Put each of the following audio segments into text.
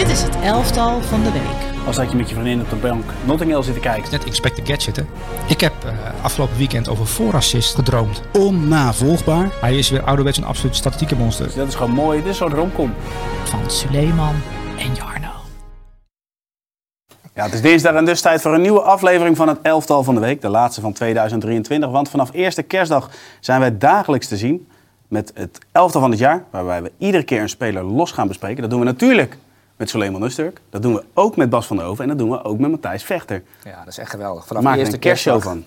Dit is het elftal van de week. Als dat je met je vriendin op de bank Notting Hill zit te kijken. Net Inspect the Gadget, hè. Ik heb uh, afgelopen weekend over voorassist gedroomd. Onnavolgbaar. Hij is weer ouderwets een absoluut statistieke monster. Dus dat is gewoon mooi. Dit is zo'n romcom. Van Suleiman en Jarno. Ja, het is dinsdag en dus tijd voor een nieuwe aflevering van het Elftal van de Week. De laatste van 2023. Want vanaf eerste kerstdag zijn wij dagelijks te zien met het Elftal van het jaar. Waarbij we iedere keer een speler los gaan bespreken. Dat doen we natuurlijk met Suleiman Usturk. Dat doen we ook met Bas van der Hoven. En dat doen we ook met Matthijs Vechter. Ja, dat is echt geweldig. Vanaf de eerste kerstshow van.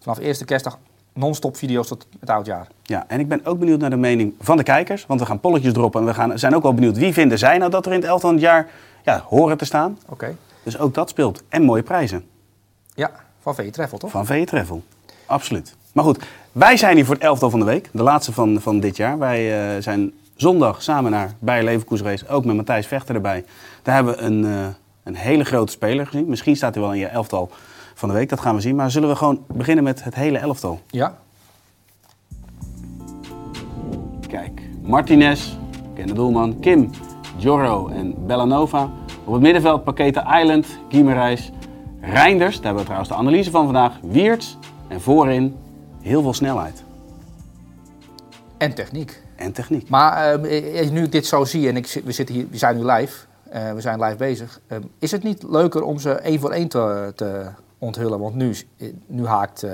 Vanaf eerste kerstdag non-stop video's tot het oudjaar. Ja, en ik ben ook benieuwd naar de mening van de kijkers. Want we gaan polletjes droppen. En we gaan, zijn ook wel benieuwd wie vinden zij nou dat er in het elftal jaar ja, horen te staan. Oké. Dus ook dat speelt. En mooie prijzen. Ja, van VE Treffel toch? Van VE Treffel, absoluut. Maar goed, wij zijn hier voor het elftal van de week. De laatste van, van dit jaar. Wij uh, zijn zondag samen naar Bayer Leverkusen race. Ook met Matthijs Vechter erbij. Daar hebben we een, uh, een hele grote speler gezien. Misschien staat hij wel in je elftal van de week. Dat gaan we zien. Maar zullen we gewoon beginnen met het hele elftal? Ja. Kijk, Martinez, Ken de doelman, Kim, Jorro en Bellanova. Op het middenveld Paketa Island, Giemerijs, Reinders. Daar hebben we trouwens de analyse van vandaag. Wiertz. En voorin heel veel snelheid. En techniek. En techniek. Maar uh, nu ik dit zo zie en ik, we, zitten hier, we zijn nu live, uh, we zijn live bezig. Uh, is het niet leuker om ze één voor één te, te onthullen? Want nu, nu, haakt,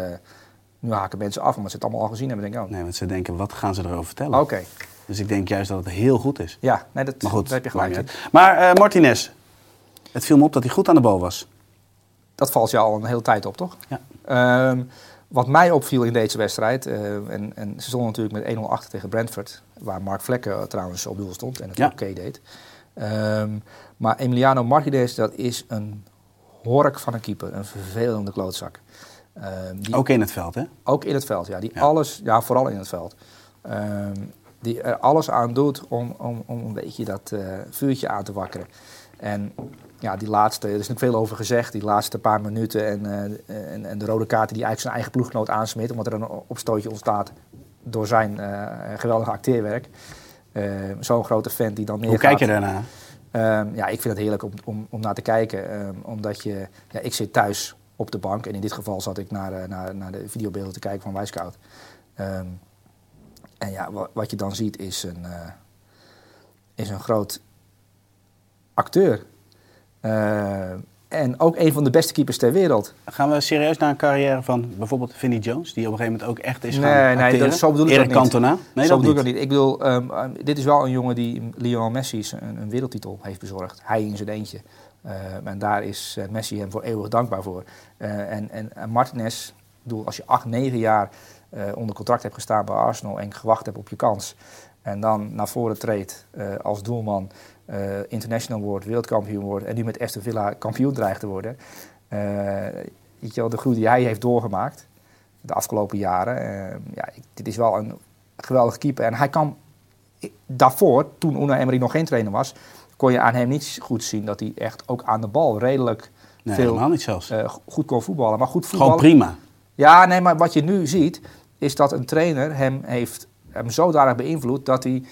nu haken mensen af omdat ze het allemaal al gezien hebben. Denk ik, oh. Nee, want ze denken, wat gaan ze erover vertellen? Oké. Okay. Dus ik denk juist dat het heel goed is. Ja, nee, dat, maar goed, dat heb je gelijk. Maar Martinez, het viel me op dat hij goed aan de bal was. Dat valt je al een hele tijd op, toch? Ja. Um, wat mij opviel in deze wedstrijd, uh, en, en, ze stonden natuurlijk met 1-0 achter tegen Brentford, waar Mark Vlekken trouwens op doel stond en het ja. oké deed. Um, maar Emiliano Martinez, dat is een hork van een keeper, een vervelende klootzak. Um, die, ook in het veld, hè? Ook in het veld, ja. Die ja. alles, ja, vooral in het veld. die er alles aan doet om, om, om een beetje dat uh, vuurtje aan te wakkeren. En ja, die laatste, er is natuurlijk veel over gezegd, die laatste paar minuten en, uh, en, en, de rode kaarten die eigenlijk zijn eigen ploeggenoot aansmit, omdat er een opstootje ontstaat door zijn uh, geweldige acteerwerk. Uh, Zo'n grote fan die dan neergaat. Hoe kijk je daarna? Um, ja, ik vind het heerlijk om, om, om naar te kijken, um, omdat je, ja, ik zit thuis op de bank en in dit geval zat ik naar, naar, naar de videobeelden te kijken van Wijscout. Um, en ja, wat, wat, je dan ziet is een, is een groot acteur. Uh, en ook een van de beste keepers ter wereld. Gaan we serieus naar een carrière van bijvoorbeeld Vinnie Jones, die op een gegeven moment ook echt is nee, gaan Nee, dat, zo bedoel ik dat niet. Cantona? Nee, zo dat bedoel niet. ik dat niet. Ik bedoel, um, um, dit is wel een jongen die Lionel Messi een, een wereldtitel heeft bezorgd. Hij in zijn eentje. Uh, en daar is uh, Messi hem voor eeuwig dankbaar voor. Uh, en, en, en Martinez, ik bedoel, als je acht, negen jaar onder contract hebt gestaan bij Arsenal en gewacht hebt op je kans. En dan naar voren treedt als doelman. Uh, international wordt, wereldkampioen wordt en nu met Aston Villa kampioen dreigt te worden. Uh, weet je wel, de groei die hij heeft doorgemaakt de afgelopen jaren. Uh, ja, dit is wel een geweldige keeper. En hij kan daarvoor, toen Una Emery nog geen trainer was, kon je aan hem niet goed zien dat hij echt ook aan de bal redelijk nee, veel helemaal niet zelfs. goed kon voetballen. Maar goed voetballen. Gewoon prima. Ja, nee, maar wat je nu ziet, is dat een trainer hem heeft hem zodanig beïnvloed dat hij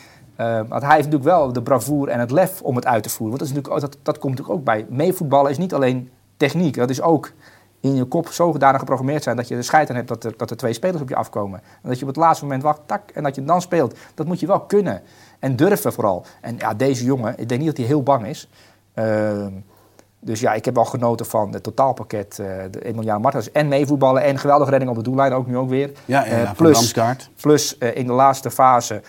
uh, want hij heeft natuurlijk wel de bravoure en het lef om het uit te voeren. Want dat, is natuurlijk, dat, dat komt natuurlijk ook bij. Meevoetballen is niet alleen techniek. Dat is ook in je kop zodanig geprogrammeerd zijn dat je de scheid aan hebt dat er, dat er twee spelers op je afkomen. En dat je op het laatste moment wacht, tak, en dat je dan speelt. Dat moet je wel kunnen. En durven vooral. En ja, deze jongen, ik denk niet dat hij heel bang is. Uh, dus ja, ik heb wel genoten van het totaalpakket. Uh, de Emiliano Martens en meevoetballen en geweldige redding op de doellijn ook nu ook weer. Ja, uh, plus, plus uh, in de laatste fase,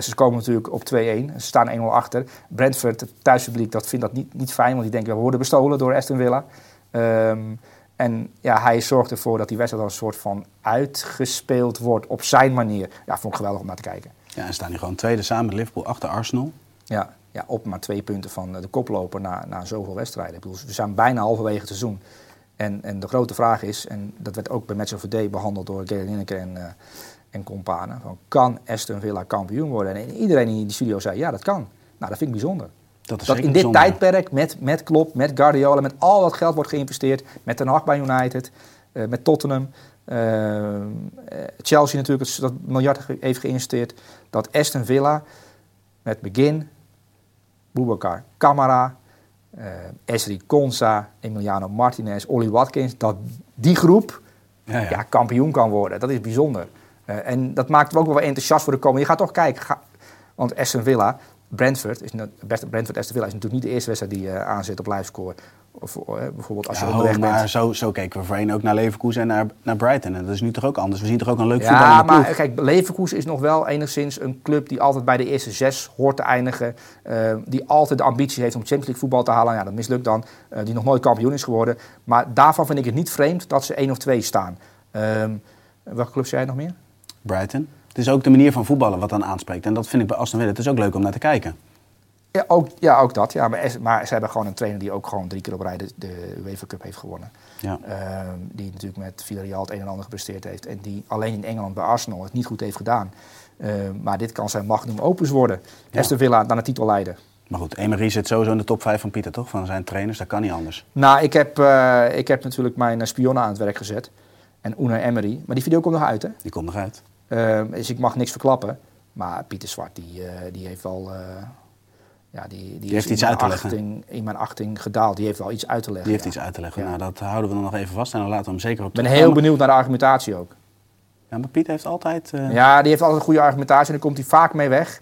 ze komen natuurlijk op 2-1. Ze staan 1-0 achter. Brentford, het thuispubliek, dat vindt dat niet, niet fijn. Want die denken, we worden bestolen door Aston Villa. Um, en ja, hij zorgt ervoor dat die wedstrijd als een soort van uitgespeeld wordt op zijn manier. Ja, vond ik geweldig om naar te kijken. Ja, en staan nu gewoon tweede samen met Liverpool achter Arsenal. Ja, ja, op maar twee punten van de koploper na, na zoveel wedstrijden. Ik bedoel, we zijn bijna halverwege het seizoen. En, en de grote vraag is, en dat werd ook bij Match of the Day behandeld door Gary Lineker en, uh, en companen. Van, kan Aston Villa kampioen worden? En iedereen in die studio zei, ja dat kan. Nou, dat vind ik bijzonder. Dat, is dat in dit bijzonder. tijdperk met, met Klopp, met Guardiola, met al dat geld wordt geïnvesteerd. Met Ten Hag bij United, uh, met Tottenham. Uh, Chelsea natuurlijk, dat miljard heeft geïnvesteerd. Dat Aston Villa met begin Boubacar, Camara, eh Esri Consa, Emiliano Martinez, Ollie Watkins, dat die groep Ja, ja. ja. kampioen kan worden. Dat is bijzonder. Eh, en dat maakt hem ook wel enthousiast voor de komende. Je gaat toch kijken, ga- want Aston Villa, Brentford, is, Brentford Aston Villa is natuurlijk niet de eerste wedstrijd die je aanzet op livescore. Of eh, bijvoorbeeld als je Ja, onderweg maar bent. zo, zo keken we voorheen ook naar Leverkusen en naar, naar Brighton. En dat is nu toch ook anders. We zien toch ook een leuk Ja, voetballende maar ploeg. kijk, Leverkusen is nog wel enigszins een club die altijd bij de eerste zes hoort te eindigen. eh, die altijd de ambitie heeft om Champions League voetbal te halen. Ja, dat mislukt dan. eh, die nog nooit kampioen is geworden. Maar daarvan vind ik het niet vreemd dat ze één of twee staan. Ehm, welke club zei jij nog meer? Brighton. Het is ook de manier van voetballen wat dan aanspreekt. En dat vind ik bij Aston Villa. Het is ook leuk om naar te kijken. Ja, ook, ja, ook dat. Ja, maar, maar ze hebben gewoon een trainer die ook gewoon drie keer op rij de, de UEFA Cup heeft gewonnen. Ja. Ehm, die natuurlijk met Villarreal het een en ander gepresteerd heeft. En die alleen in Engeland bij Arsenal het niet goed heeft gedaan. Ehm, maar dit kan zijn magnum opus worden. Ja. Aston Villa naar de titel leiden. Maar goed, Emery zit sowieso in de top 5 van Pieter, toch? Van zijn trainers. Dat kan niet anders. Nou, ik heb, eh, ik heb natuurlijk mijn eh, spionnen aan het werk gezet. En Unai Emery. Maar die video komt nog uit, hè? Die komt nog uit. Ehm, dus ik mag niks verklappen. Maar Pieter Zwart, die, eh, die heeft wel... ja, die, die, heeft iets uit te leggen. Achting, in mijn achting gedaald. Die heeft wel iets uit te leggen. Die heeft ja. iets uit te leggen. Ja. Nou, dat houden we dan nog even vast. En dan laten we hem zeker op Ik ben heel benieuwd naar de argumentatie ook. Ja, maar Piet heeft altijd... eh, Ja, die heeft altijd een goede argumentatie en daar komt hij vaak mee weg.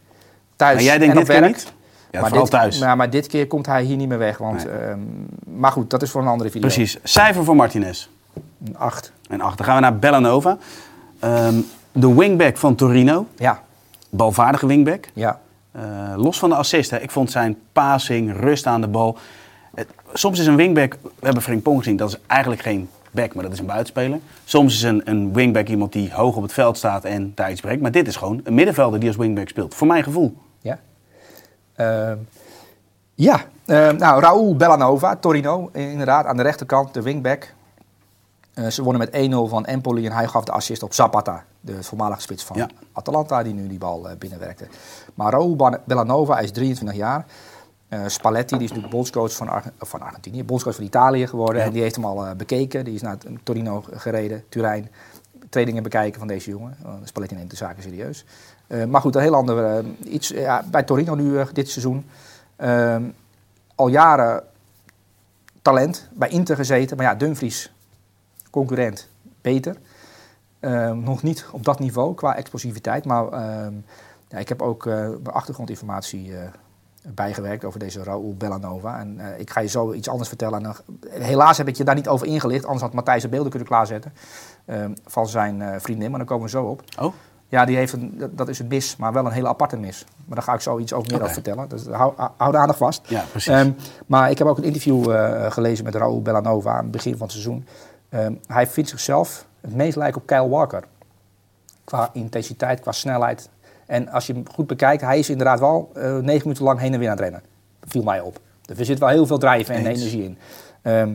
Thuis maar jij denkt en op dit werk. niet? Ja, maar vooral dit, thuis. Ja, maar dit keer komt hij hier niet meer weg. Want, Nee. ehm, maar goed, dat is voor een andere video. Precies. Cijfer voor Martinez. Een acht. En acht. Dan gaan we naar Bellanova. Ehm, de wingback van Torino. Ja, Balvaardige wingback. ja. Eh, los van de assist, ik vond zijn passing, rust aan de bal. Het- soms is een wingback, we hebben Frank Pong gezien, dat is eigenlijk geen back, maar dat is een buitenspeler. Soms is een, een wingback iemand die hoog op het veld staat en daar iets. Maar dit is gewoon een middenvelder die als wingback speelt, voor mijn gevoel. Ja. Ehm, ja, ehm, nou, Raúl Bellanova, Torino, eh, inderdaad, aan de rechterkant, de wingback. Eh, ze wonnen met 1-0 van Empoli en hij gaf de assist op Zapata, de voormalige spits van Ja. Atalanta, die nu die bal eh, binnenwerkte. Maar Raúl Bellanova, hij is 23 jaar. Eh, Spalletti, die is natuurlijk bondscoach van, Arge- van Argentinië, bondscoach van Italië geworden. Ja. En die heeft hem al bekeken. Die is naar Torino gereden, Turijn. Trainingen bekijken van deze jongen. Uh, Spalletti neemt de zaken serieus. Maar goed, een heel ander iets. Ja, bij Torino nu dit seizoen. Ehm, al jaren talent, bij Inter gezeten. Maar ja, Dumfries, concurrent, beter. Ehm, nog niet op dat niveau qua explosiviteit. Maar ehm, ja, ik heb ook mijn achtergrondinformatie eh, bijgewerkt over deze Raúl Bellanova. En eh, ik ga je zo iets anders vertellen. En dan- helaas heb ik je daar niet over ingelicht. Anders had Matthijs de beelden kunnen klaarzetten ehm, van zijn vriendin. Maar daar komen we zo op. Oh, Ja, die heeft een, dat- is een mis, maar wel een hele aparte mis. Maar daar ga ik zo iets over meer over vertellen. Dus hou, hou de aandacht vast. ja, precies. Maar ik heb ook een interview gelezen met Raúl Bellanova aan het begin van het seizoen. Ehm, hij vindt zichzelf het meest lijken op Kyle Walker. Qua intensiteit, qua snelheid. En als je hem goed bekijkt, hij is inderdaad wel eh, negen minuten lang heen en weer aan het rennen. Dat viel mij op. Dus er zit wel heel veel drijven en Eens. energie in. Ehm,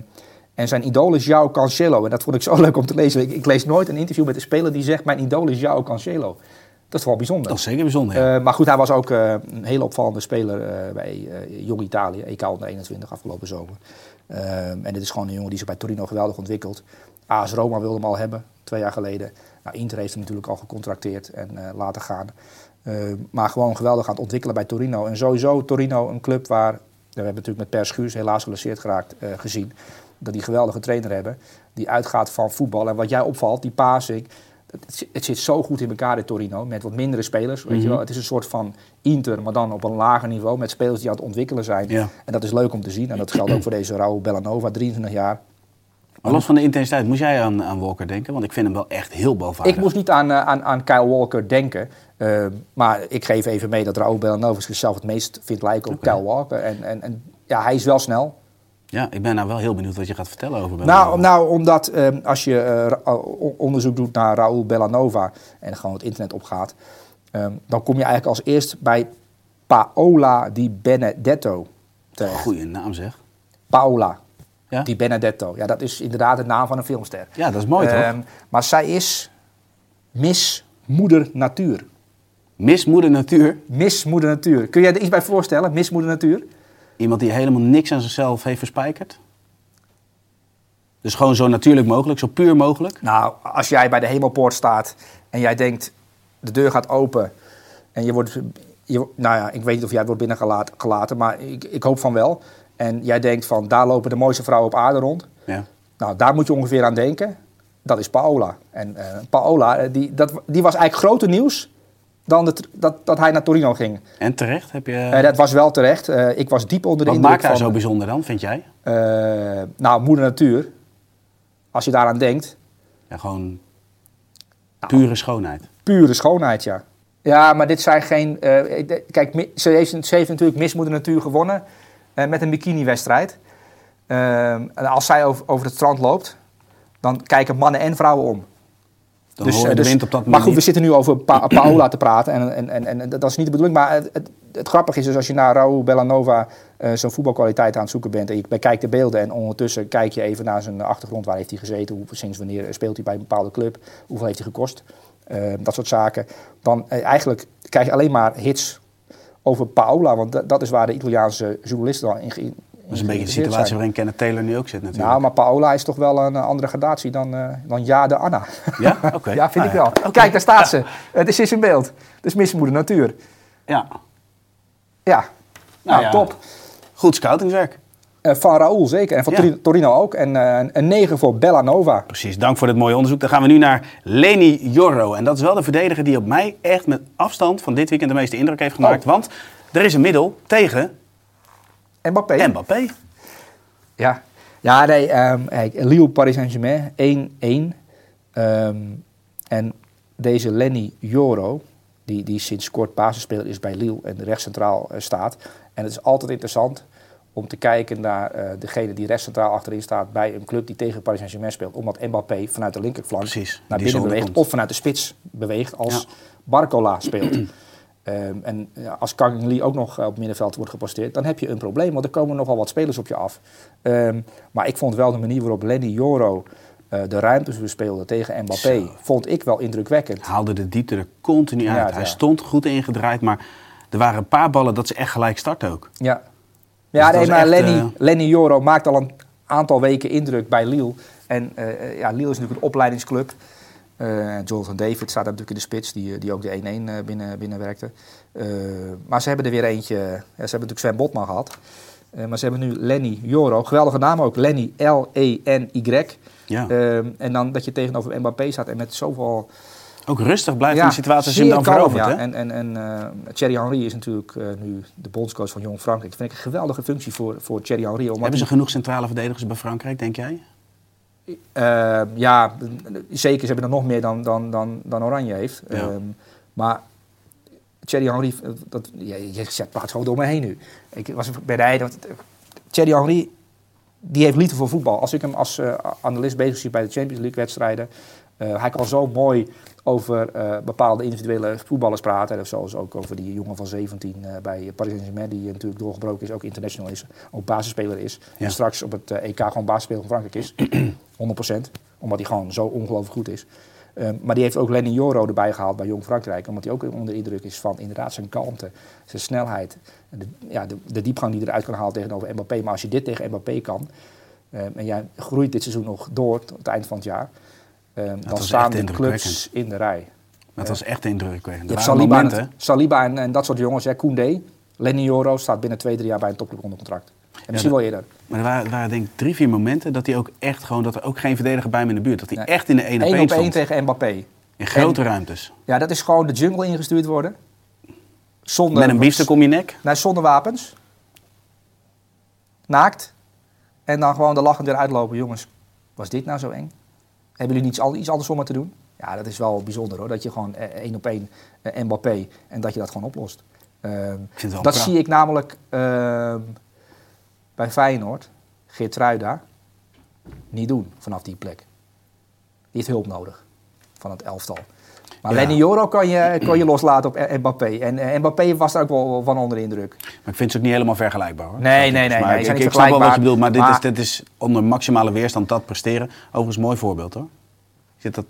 en zijn idool is João Cancelo. En dat vond ik zo leuk om te lezen. Ik, ik lees nooit een interview met een speler die zegt... mijn idool is João Cancelo. Dat is wel bijzonder. dat is zeker bijzonder. ja. Eh, maar goed, hij was ook eh, een hele opvallende speler eh, bij Jong Italië, EK onder 21 afgelopen zomer. Eh, en dit is gewoon een jongen die zich bij Torino geweldig ontwikkelt. AS Roma wilde hem al hebben, twee jaar geleden. Nou, Inter heeft hem natuurlijk al gecontracteerd en eh, laten gaan. Eh, maar gewoon geweldig aan het ontwikkelen bij Torino. En sowieso Torino, een club waar, we hebben natuurlijk met Per Schuurs helaas geblesseerd geraakt eh, gezien, dat die geweldige trainer hebben, die uitgaat van voetbal. En wat jij opvalt, die passing, het, zit- het zit zo goed in elkaar in Torino, met wat mindere spelers. Weet je wel? Het is een soort van Inter, maar dan op een lager niveau, met spelers die aan het ontwikkelen zijn. Ja. En dat is leuk om te zien. En dat geldt ook voor deze Raúl Bellanova, 23 jaar. Maar los van de intensiteit, moest jij aan, aan Walker denken? Want ik vind hem wel echt heel balvaardig. Ik moest niet aan, eh, aan, aan Kyle Walker denken. eh, maar ik geef even mee dat Raúl Bellanova zichzelf het meest vindt lijken op. Kyle Walker. En, en, en ja, hij is wel snel. Ja, ik ben nou wel heel benieuwd wat je gaat vertellen over Bellanova. Nou, nou, omdat eh, als je eh, onderzoek doet naar Raúl Bellanova en gewoon het internet opgaat, eh, dan kom je eigenlijk als eerst bij Paola Di Benedetto terecht. Goeie naam zeg. Paola Ja? Di Benedetto. Ja, dat is inderdaad de naam van een filmster. Ja, dat is mooi toch? Ehm, maar zij is Miss Moeder Natuur. Miss Moeder Natuur. Miss Moeder Natuur. Kun je je er iets bij voorstellen? Miss Moeder Natuur? Iemand die helemaal niks aan zichzelf heeft verspijkerd. Dus gewoon zo natuurlijk mogelijk, zo puur mogelijk. Nou, als jij bij de hemelpoort staat en jij denkt, de deur gaat open en je wordt, je, nou ja, ik weet niet of jij wordt binnengelaten, gelaten, maar ik, ik hoop van wel. En jij denkt van, daar lopen de mooiste vrouwen op aarde rond. Ja. Nou, daar moet je ongeveer aan denken. Dat is Paola. En eh, Paola, eh, die, dat, die was eigenlijk groter nieuws dan dat, dat hij naar Torino ging. En terecht heb je... Eh, dat was wel terecht. Eh, ik was diep onder de wat indruk maakt haar van... zo bijzonder dan, vind jij? eh, nou, moeder natuur. Als je daaraan denkt, Ja, gewoon Nou. pure schoonheid. pure schoonheid, ja. Ja, maar dit zijn geen... kijk, ze heeft, ze heeft natuurlijk Miss Moeder Natuur gewonnen met een bikini-wedstrijd. Ehm, als zij over, over het strand loopt, dan kijken mannen en vrouwen om. Dan hoor je eh, dus- op dat maar goed, we zitten nu over pa Paola te praten en, en, en, en dat is niet de bedoeling. Maar het, het, het grappige is dus als je naar Raúl Bellanova eh zo'n voetbalkwaliteit aan het zoeken bent... en je bekijkt de beelden en ondertussen kijk je even naar zijn achtergrond... waar heeft hij gezeten, hoe, sinds wanneer speelt hij bij een bepaalde club... hoeveel heeft hij gekost, eh, dat soort zaken. Dan eigenlijk krijg je alleen maar hits over Paola... want dat, is waar de Italiaanse journalisten dan in is een beetje de situatie zijn. waarin Kenneth Taylor nu ook zit natuurlijk. Nou, maar Paola is toch wel een eh, andere gradatie dan, eh dan Ja de Anna. Ja? Oké. Ja, vind Nou ik wel. Oké. Kijk, daar staat ze. Het is, is in beeld. Dus mismoeder natuur. Ja. Ja, nou, ja. top. Goed scoutingswerk. Eh, van Raúl zeker. En van Ja. Torino ook. En een 9 voor Bellanova. Precies, dank voor dit mooie onderzoek. Dan gaan we nu naar Leni Jorro. En dat is wel de verdediger die op mij echt met afstand van dit weekend de meeste indruk heeft gemaakt. Oh. Want er is een middel tegen Mbappé. Mbappé. Ja. Ja, nee. ehm, kijk, Lille Paris Saint-Germain 1-1. Ehm, en deze Lenny Joro, die, die sinds kort basisspeler is bij Lille en rechtscentraal eh, staat. En het is altijd interessant om te kijken naar eh, degene die rechtscentraal achterin staat bij een club die tegen Paris Saint-Germain speelt. Omdat Mbappé vanuit de linkerflank Precies, naar binnen beweegt komt. of vanuit de spits beweegt als Ja. Barcola speelt. Ehm, en ja, als Kang Lee ook nog eh, op het middenveld wordt geposteerd, dan heb je een probleem, want er komen nogal wat spelers op je af. Ehm, maar ik vond wel de manier waarop Lenny Joro eh, de ruimtes bespeelde tegen Mbappé, Zo. vond ik wel indrukwekkend. Haalde de diepte er continu uit. Ja, Hij ja. stond goed ingedraaid, maar er waren een paar ballen dat ze echt gelijk starten ook. Ja, Dus ja nee, maar echt, Lenny, eh, Lenny Joro maakt al een aantal weken indruk bij Lille. En eh, ja, Lille is natuurlijk een opleidingsclub. Eh Jonathan David staat natuurlijk in de spits, die, eh, die ook de 1-1 eh, binnen, binnenwerkte. Eh, maar ze hebben er weer eentje, ja, ze hebben natuurlijk Sven Botman gehad. Eh, maar ze hebben nu Lenny Joro, geweldige naam ook, Lenny L-E-N-Y. Ja. En dan dat je tegenover Mbappé staat en met zoveel... Ook rustig blijft in de situatie als je hem zeer dan kalm, verovert. ja. hè? En, en, en eh, Thierry Henry is natuurlijk nu de bondscoach van Jong Frankrijk. Dat vind ik een geweldige functie voor, voor Thierry Henry. Hebben ze genoeg centrale verdedigers bij Frankrijk, denk jij? Eh, ja, zeker. Ze hebben er nog meer dan, dan, dan, dan Oranje heeft. Ja. Ehm, maar Thierry Henry, eh, dat, ja, je zet praat gewoon door me heen nu. Ik was bij de eh, Thierry Henry, die heeft liefde voor voetbal. Als ik hem als eh, analist bezig zie bij de Champions League wedstrijden, eh, hij kan zo mooi over eh, bepaalde individuele voetballers praten. Of zoals ook over die jongen van 17 eh, bij Paris Saint-Germain, die natuurlijk doorgebroken is, ook international is, ook basisspeler is. Ja. En straks op het EK gewoon basisspeler van Frankrijk is. 100%. Omdat hij gewoon zo ongelooflijk goed is. Ehm, maar die heeft ook Lenny Joro erbij gehaald bij Jong Frankrijk. Omdat hij ook onder indruk is van inderdaad zijn kalmte, zijn snelheid. De, ja, de, de diepgang die hij eruit kan halen tegenover Mbappé. Maar als je dit tegen Mbappé kan. ehm, en jij groeit dit seizoen nog door tot het eind van het jaar. Ehm, dan staan indrukwekkend. clubs in de rij. Dat was echt indrukwekkend. Je hebt Saliba, en, Saliba en, en dat soort jongens. Hè, Koundé, Lenny Joro staat binnen twee, drie jaar bij een topclub onder contract. En misschien dat- wel eerder. Maar er waren, waren denk ik drie, vier momenten dat hij ook echt gewoon, dat er ook geen verdediger bij hem in de buurt. Dat hij Nee. echt in de 1 op 1 1 op 1 stond. tegen Mbappé. In grote ruimtes. Ja, dat is gewoon de jungle ingestuurd worden. Zonder, Met een biefstuk om je nek. Nee, zonder wapens. Naakt. En dan gewoon de lachend weer uitlopen. Jongens, was dit nou zo eng? Hebben jullie iets, iets anders om het te doen? Ja, dat is wel bijzonder hoor. Dat je gewoon eh, één op één eh, Mbappé en dat je dat gewoon oplost. Ehm, dat zie ik namelijk ehm, bij Feyenoord, Geertruida, niet doen vanaf die plek. Die heeft hulp nodig van het elftal. Maar. Lenny Joro kan je, kan je loslaten op eh, Mbappé. En eh, Mbappé was daar ook wel van onder de indruk. Maar ik vind ze ook niet helemaal vergelijkbaar hoor. Nee, nee, nee, ik, snap wel wat je bedoelt, maar dit, is, dit is onder maximale weerstand dat presteren. Overigens een mooi voorbeeld hoor. Zit dat,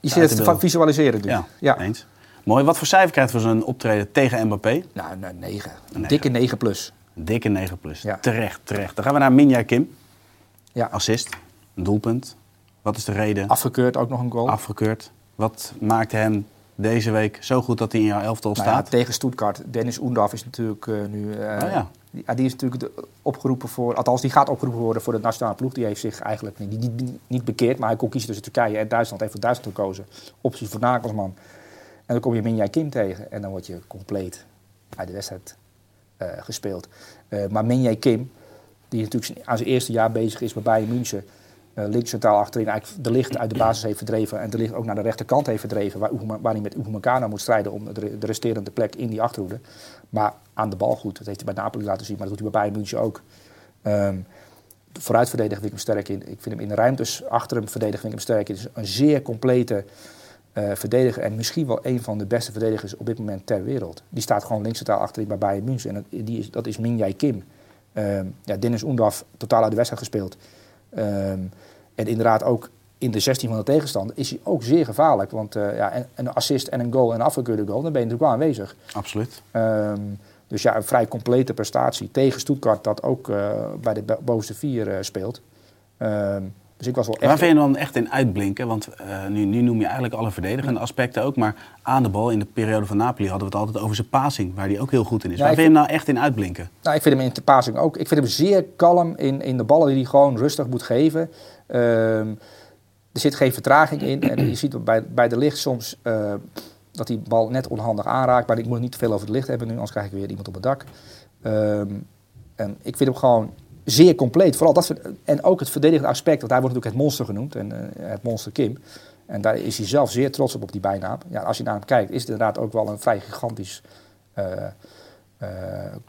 Je zit het te visualiseren nu. ja, ja. eens. Mooi. Wat voor cijfer krijgt voor zo'n optreden tegen Mbappé? Nou, nou, 9. negen. Dikke 9 plus. Een dikke 9 plus. Ja. Terecht, terecht. Dan gaan we naar Minja Kim. Ja. Assist, een doelpunt. Wat is de reden? Afgekeurd ook nog een goal. Afgekeurd. Wat maakt hem deze week zo goed dat hij in jouw elftal Nou ja, staat? tegen Stuttgart. Dennis Oendaf is natuurlijk eh, nu... Oh ja. die, ja, die is natuurlijk de- opgeroepen voor... Althans, die gaat opgeroepen worden voor de nationale ploeg. Die heeft zich eigenlijk niet, niet, niet, bekeerd. Maar hij kon kiezen tussen Turkije en Duitsland. Hij heeft voor Duitsland gekozen. Optie voor Nagelsman. En dan kom je Minjai Kim tegen. En dan word je compleet uit de wedstrijd eh, gespeeld. Maar Minjai Kim, die natuurlijk aan zijn eerste jaar bezig is bij Bayern München... eh, links achterin eigenlijk de licht uit de basis heeft verdreven... en de licht ook naar de rechterkant heeft verdreven... waar, waar hij met Upamecano moet strijden om de, de resterende plek in die achterhoede. Maar aan de bal goed. Dat heeft hij bij Napoli laten zien, maar dat doet hij bij Bayern München ook. Ehm vooruit verdedigen vind ik hem sterk in. Ik vind hem in de ruimtes achter hem verdedigen vind ik hem sterk in. Het is een zeer complete eh, verdediger en misschien wel een van de beste verdedigers op dit moment ter wereld. Die staat gewoon links achterin bij Bayern München en dat, die is, dat is Minjai Kim. Ehm, ja, Dennis Oendaf totaal uit de wedstrijd gespeeld. Ehm, en inderdaad ook in de 16 van de tegenstander is hij ook zeer gevaarlijk. Want eh, ja, en- een assist en een goal en een afgekeurde goal, dan ben je natuurlijk wel aanwezig. Absoluut. Ehm, dus ja, een vrij complete prestatie tegen Stuttgart, dat ook eh, bij de bo- bovenste vier eh, speelt. Ehm, dus ik was wel Waar echt... vind je dan echt in uitblinken? Want eh, nu, nu noem je eigenlijk alle verdedigende aspecten ook. Maar aan de bal in de periode van Napoli hadden we het altijd over zijn passing. Waar hij ook heel goed in is. Ja, waar vind je hem nou echt in uitblinken? Nou, ik vind hem in de passing ook. Ik vind hem zeer kalm in, in de ballen die hij gewoon rustig moet geven. Ehm, er zit geen vertraging in. En je ziet bij, bij de licht soms eh, dat die bal net onhandig aanraakt. Maar ik moet niet te veel over het licht hebben nu, anders krijg ik weer iemand op het dak. En ik vind hem gewoon zeer compleet. Vooral dat, en ook het verdedigende aspect. Want hij wordt natuurlijk het monster genoemd. En eh, het monster Kim. En daar is hij zelf zeer trots op, op die bijnaam. Ja, als je naar hem kijkt, is het inderdaad ook wel een vrij gigantisch... eh, eh,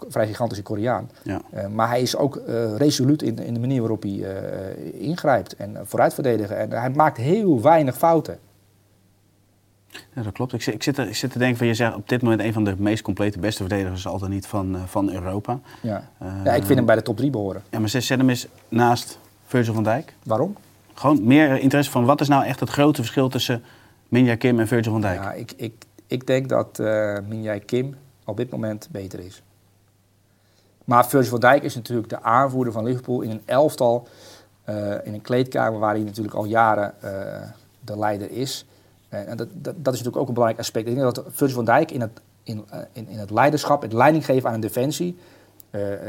vrij gigantische Koreaan. Ja. Maar hij is ook resoluut in, in de manier waarop hij ingrijpt en vooruit verdedigen. En hij maakt heel weinig fouten. Ja, dat klopt. Ik zit, ik, zit ik zit te denken van, je zegt op dit moment een van de meest complete beste verdedigers, al dan niet van, eh, van Europa. Ja. Eh, ja, ik vind hem bij de top 3 behoren. Ja, maar zet zet hem eens naast Virgil van Dijk. Waarom? Gewoon meer interesse van wat is nou echt het grote verschil tussen Minja Kim en Virgil van Dijk? Ja, ik, ik, ik denk dat eh Minjai Kim op dit moment beter is. Maar Virgil van Dijk is natuurlijk de aanvoerder van Liverpool in een elftal. in een kleedkamer waar hij natuurlijk al jaren de leider is. En dat, dat, dat is natuurlijk ook een belangrijk aspect. Ik denk dat Virgil van Dijk in het, in, eh, in, in het leiderschap, het leiding geven aan een defensie, eh, eh,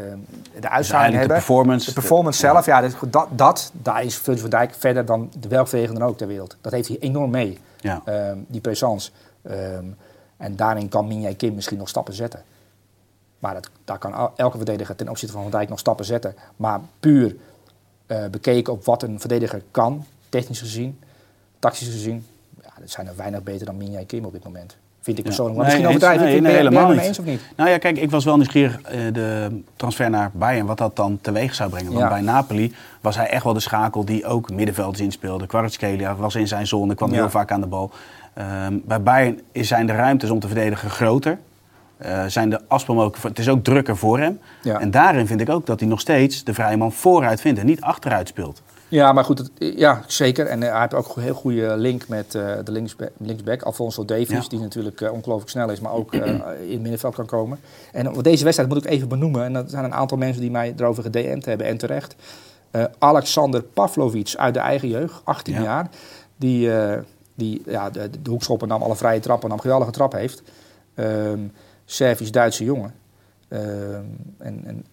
de uitstraling eigenlijk de hebben. performance. De performance zelf, ja, dat, dat, daar is Virgil van Dijk verder dan de welk verdediger dan ook ter wereld. Dat heeft hij enorm mee, Ja. ehm, die présence. Ehm, en daarin kan Minjai Kim misschien nog stappen zetten. Maar dat, daar kan el- elke verdediger ten opzichte van Van Dijk nog stappen zetten. Maar puur bekeken op wat een verdediger kan, technisch gezien, tactisch gezien, dat zijn er weinig beter dan Minjai Kim op dit moment. Vind ik persoonlijk. Maar Nee, misschien overdrijf. Nee, nee, helemaal niet. eens of niet? Nou ja, kijk, ik was wel nieuwsgierig eh, de transfer naar Bayern, wat dat dan teweeg zou brengen. Want Ja. bij Napoli was hij echt wel de schakel die ook middenvelders inspeelde. Kvaratskhelia was in zijn zone, kwam Ja. heel vaak aan de bal. Ehm, bij Bayern is- zijn de ruimtes om te verdedigen groter. Eh, zijn de afspeelmogelijkheden, het is ook drukker voor hem. Ja. En daarin vind ik ook dat hij nog steeds de vrije man vooruit vindt en niet achteruit speelt. Ja, maar goed, het- ja, zeker. En eh, hij heeft ook een heel goede link met eh, de linksback, linksback, Alfonso Davies, Ja. die natuurlijk eh, ongelooflijk snel is, maar ook in het middenveld kan komen. En op deze wedstrijd moet ik even benoemen, en er zijn een aantal mensen die mij erover gedM'd hebben, en terecht. Alexander Pavlovic uit de eigen jeugd, 18 Ja. jaar, die, die ja, de, de hoekschoppen nam, alle vrije trappen nam, geweldige trap heeft. Ehm Servisch-Duitse jongen. Ehm, en, en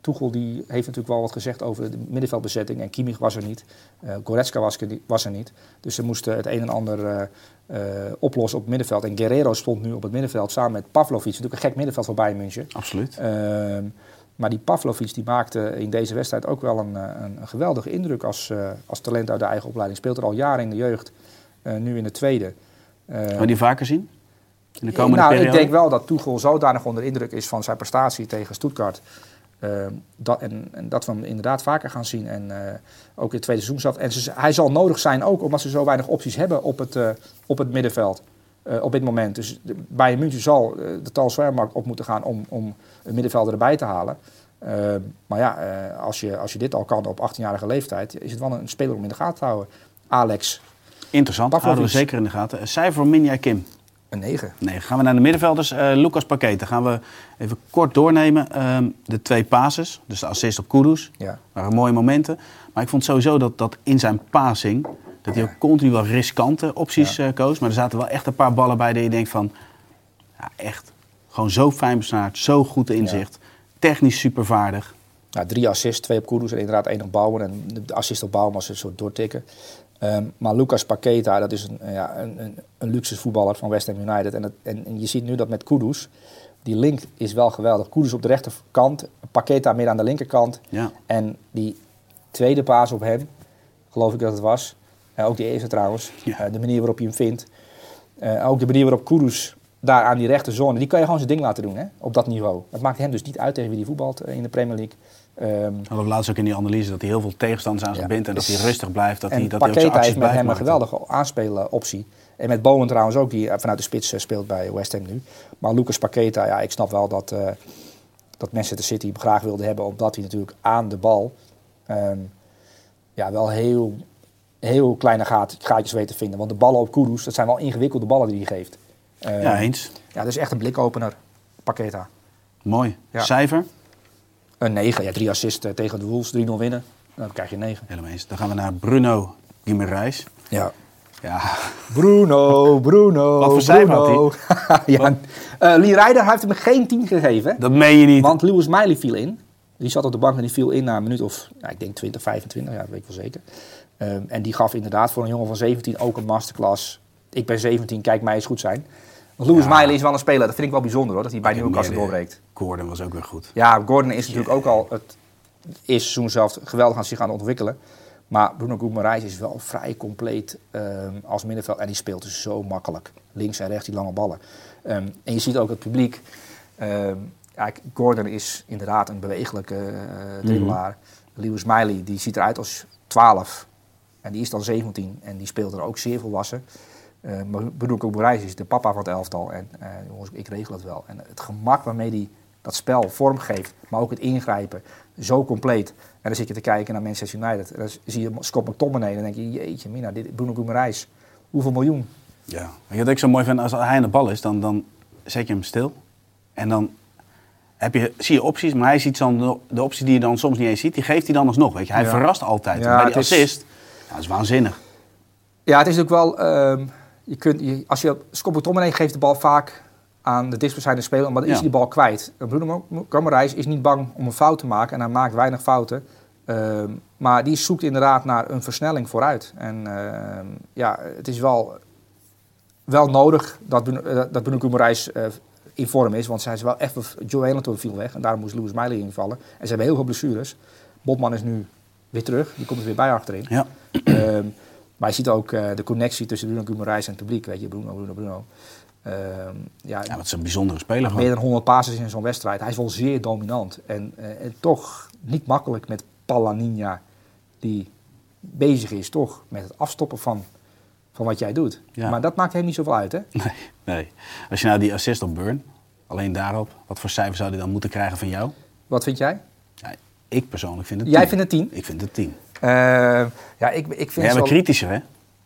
Tuchel die heeft natuurlijk wel wat gezegd over de middenveldbezetting. En Kimmich was er niet. Eh Goretzka was, er niet- was er niet. Dus ze moesten het een en ander eh, eh, oplossen op het middenveld. En Guerrero stond nu op het middenveld samen met Pavlovic. Natuurlijk een gek middenveld voor Bayern München. Absoluut. Ehm, maar die Pavlovic die maakte in deze wedstrijd ook wel een, een, een geweldige indruk als, als talent uit de eigen opleiding. Speelt er al jaren in de jeugd, nu in de tweede. Eh, Gaan we die vaker zien? In de komende nou, periode? ik denk wel dat Tuchel zodanig onder indruk is van zijn prestatie tegen Stuttgart. ehm, dat, en, en dat we hem inderdaad vaker gaan zien. En eh, ook in het tweede seizoen zat. En ze, hij zal nodig zijn ook omdat ze zo weinig opties hebben op het, eh, op het middenveld. eh, op dit moment. Dus de- Bayern München zal eh, de transfermarkt op moeten gaan om, om een middenvelder erbij te halen. Maar ja, eh, als, je, als je dit al kan op 18-jarige leeftijd, is het wel een speler om in de gaten te houden. Alex, Interessant, Pavlovic. houden we zeker in de gaten. Een cijfer voor Minja Kim. Een 9. Nee, gaan we naar de middenvelders. Eh Lucas Paqueta gaan we even kort doornemen. Ehm, de twee passes, dus de assist op Kudus, Ja. waren mooie momenten. Maar ik vond sowieso dat, dat in zijn passing, Dat hij ook continu wel riskante opties eh, koos. Maar er zaten wel echt een paar ballen bij dat je denkt van... Ja, echt. Gewoon zo fijn besnaard, zo goed inzicht. Technisch supervaardig. Nou, drie assists, twee op Kudus en inderdaad één op Bouwen. En de assist op Bouwen was een soort doortikken. Ehm, maar Lucas Paqueta, dat is een, ja, een, een, een luxe voetballer van West Ham United. En, het, en, en je ziet nu dat met Kudus, die link is wel geweldig. Kudus op de rechterkant, Paqueta meer aan de linkerkant. Ja. En die tweede paas op hem, geloof ik dat het was. Eh, ook die eerste trouwens. Ja. Eh, de manier waarop je hem vindt. Eh, ook de manier waarop Kudus daar aan die rechterzone, die kan je gewoon zijn ding laten doen hè, op dat niveau. Het maakt hem dus niet uit tegen wie die voetbalt eh, in de Premier League. Ehm, Hadden we laatst ook in die analyse dat hij heel veel tegenstanders aan zich Ja. bindt. En dat Dus- hij rustig blijft. Dat en hij, dat hij ook zijn heeft met hem een geweldige aanspelenoptie. En met Bowen trouwens ook, die eh, vanuit de spits eh, speelt bij West Ham nu. Maar Lucas Paqueta, ja, ik snap wel dat, eh dat Manchester City hem graag wilde hebben. Omdat hij natuurlijk aan de bal ehm, ja, wel heel, heel kleine gaat, gaatjes weet te vinden. Want de ballen op Kudus, dat zijn wel ingewikkelde ballen die hij geeft. Ehm, Ja, eens. ja, dat is echt een blikopener, Paqueta. Mooi. Ja. Cijfer? Een 9, ja, drie assists eh, tegen de Wolves, 3-0 winnen. Dan krijg je een 9. Helemaal eens. Dan gaan we naar Bruno Guimaraes. Ja. Ja, Bruno, Bruno. Wat voor cijfer had Bruno. ja, eh, Lee Ryder heeft hem geen 10 gegeven. dat meen je niet. Want Lewis Miley viel in. Die zat op de bank en die viel in na een minuut of, ja, ik denk 20, 25, ja, dat weet ik wel zeker. Ehm, en die gaf inderdaad voor een jongen van 17 ook een masterclass. Ik ben 17, kijk mij eens goed zijn. Want Lewis Ja. Miley is wel een speler, dat vind ik wel bijzonder hoor, dat hij bij Newcastle doorbreekt. Gordon was ook weer goed. Ja, Gordon is natuurlijk ook al het eerste seizoen zelf geweldig aan zich gaan ontwikkelen. Maar Bruno Guimaraes is wel vrij compleet ehm, als middenveld. En die speelt dus zo makkelijk. Links en rechts die lange ballen. Ehm, en je ziet ook het publiek. ja, Gordon is inderdaad een bewegelijke eh dribbelaar. Lewis Miley die ziet eruit als 12. En die is dan 17. En die speelt er ook zeer volwassen. Eh maar Bruno Guimaraes is de papa van het elftal. En eh, jongens, ik regel het wel. En het gemak waarmee hij dat spel vormgeeft, maar ook het ingrijpen, zo compleet. En dan zit je te kijken naar Manchester United. En dan zie je Scott McTominay en dan denk je, jeetje mina, dit, Bruno Guimaraes, hoeveel miljoen? Ja. Je wat ik zo mooi vind? Als hij aan de bal is, dan, dan zet je hem stil. En dan heb je, zie je opties, maar hij ziet dan de, opties die je dan soms niet eens ziet, die geeft hij dan alsnog. Weet je? Hij Ja. verrast altijd. Ja, En bij die het is- assist, ja, dat is waanzinnig. Ja, het is ook wel, ehm, je kunt, je, als je, Scott geeft de bal vaak aan de dichtstbijzijnde speler, maar dan is hij die bal kwijt. Bruno Guimaraes is niet bang om een fout te maken en hij maakt weinig fouten. Ehm, maar die zoekt inderdaad naar een versnelling vooruit. En ehm, ja, het is wel, wel nodig dat, Bruno- dat Bruno Guimaraes eh, in vorm is. Want zij is wel even... Joe Hamilton viel weg en daarom moest Lewis Miley invallen. En ze hebben heel veel blessures. Botman is nu weer terug. Die komt er weer bij achterin. Ja. Ehm, maar je ziet ook eh, de connectie tussen Bruno Guimaraes en het publiek. Weet je, Bruno, Bruno, Bruno. Ehm, ja, ja, dat is een bijzondere speler meer dan 100 passes in zo'n wedstrijd. Hij is wel zeer dominant. En, eh, en toch niet makkelijk met Palaninha, die bezig is toch met het afstoppen van, van wat jij doet. Ja. Maar dat maakt hem niet zoveel uit, hè? Nee, nee. Als je nou die assist op Burn, alleen daarop, wat voor cijfer zou hij dan moeten krijgen van jou? Wat vind jij? Ja, ik persoonlijk vind het Jij 10. vindt het 10? Ik vind het 10. Eh, ja, ik, ik vind zo- kritischer, hè?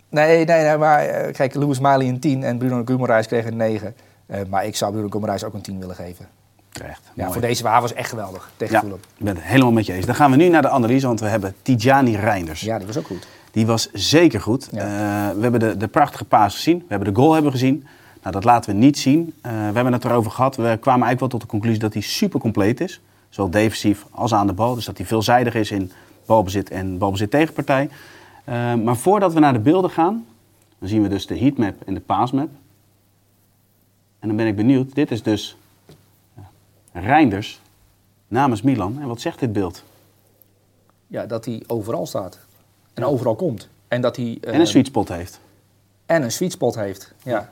Nee, nee, nee, maar eh, kijk, Lewis Miley een 10 en Bruno Guimaraes kreeg een 9. Eh, maar ik zou Bruno Guimaraes ook een 10 willen geven. Terecht. Ja, Mooi. voor deze waar was echt geweldig tegen Ja, Fulham. ik ben het helemaal met je eens. Dan gaan we nu naar de analyse, want we hebben Tijani Reinders. Ja, die was ook goed. Die was zeker goed. Ja. We hebben de, de prachtige paas gezien. We hebben de goal hebben gezien. Nou, dat laten we niet zien. We hebben het erover gehad. We kwamen eigenlijk wel tot de conclusie dat hij super compleet is. Zowel defensief als aan de bal. Dus dat hij veelzijdig is in balbezit en balbezit tegenpartij. Eh, maar voordat we naar de beelden gaan, dan zien we dus de heatmap en de paasmap. En dan ben ik benieuwd. Dit is dus ja, Reinders namens Milan. En wat zegt dit beeld? Ja, dat hij overal staat. En overal komt. En dat hij... eh, En een sweet spot heeft. En een sweet spot heeft. Ja.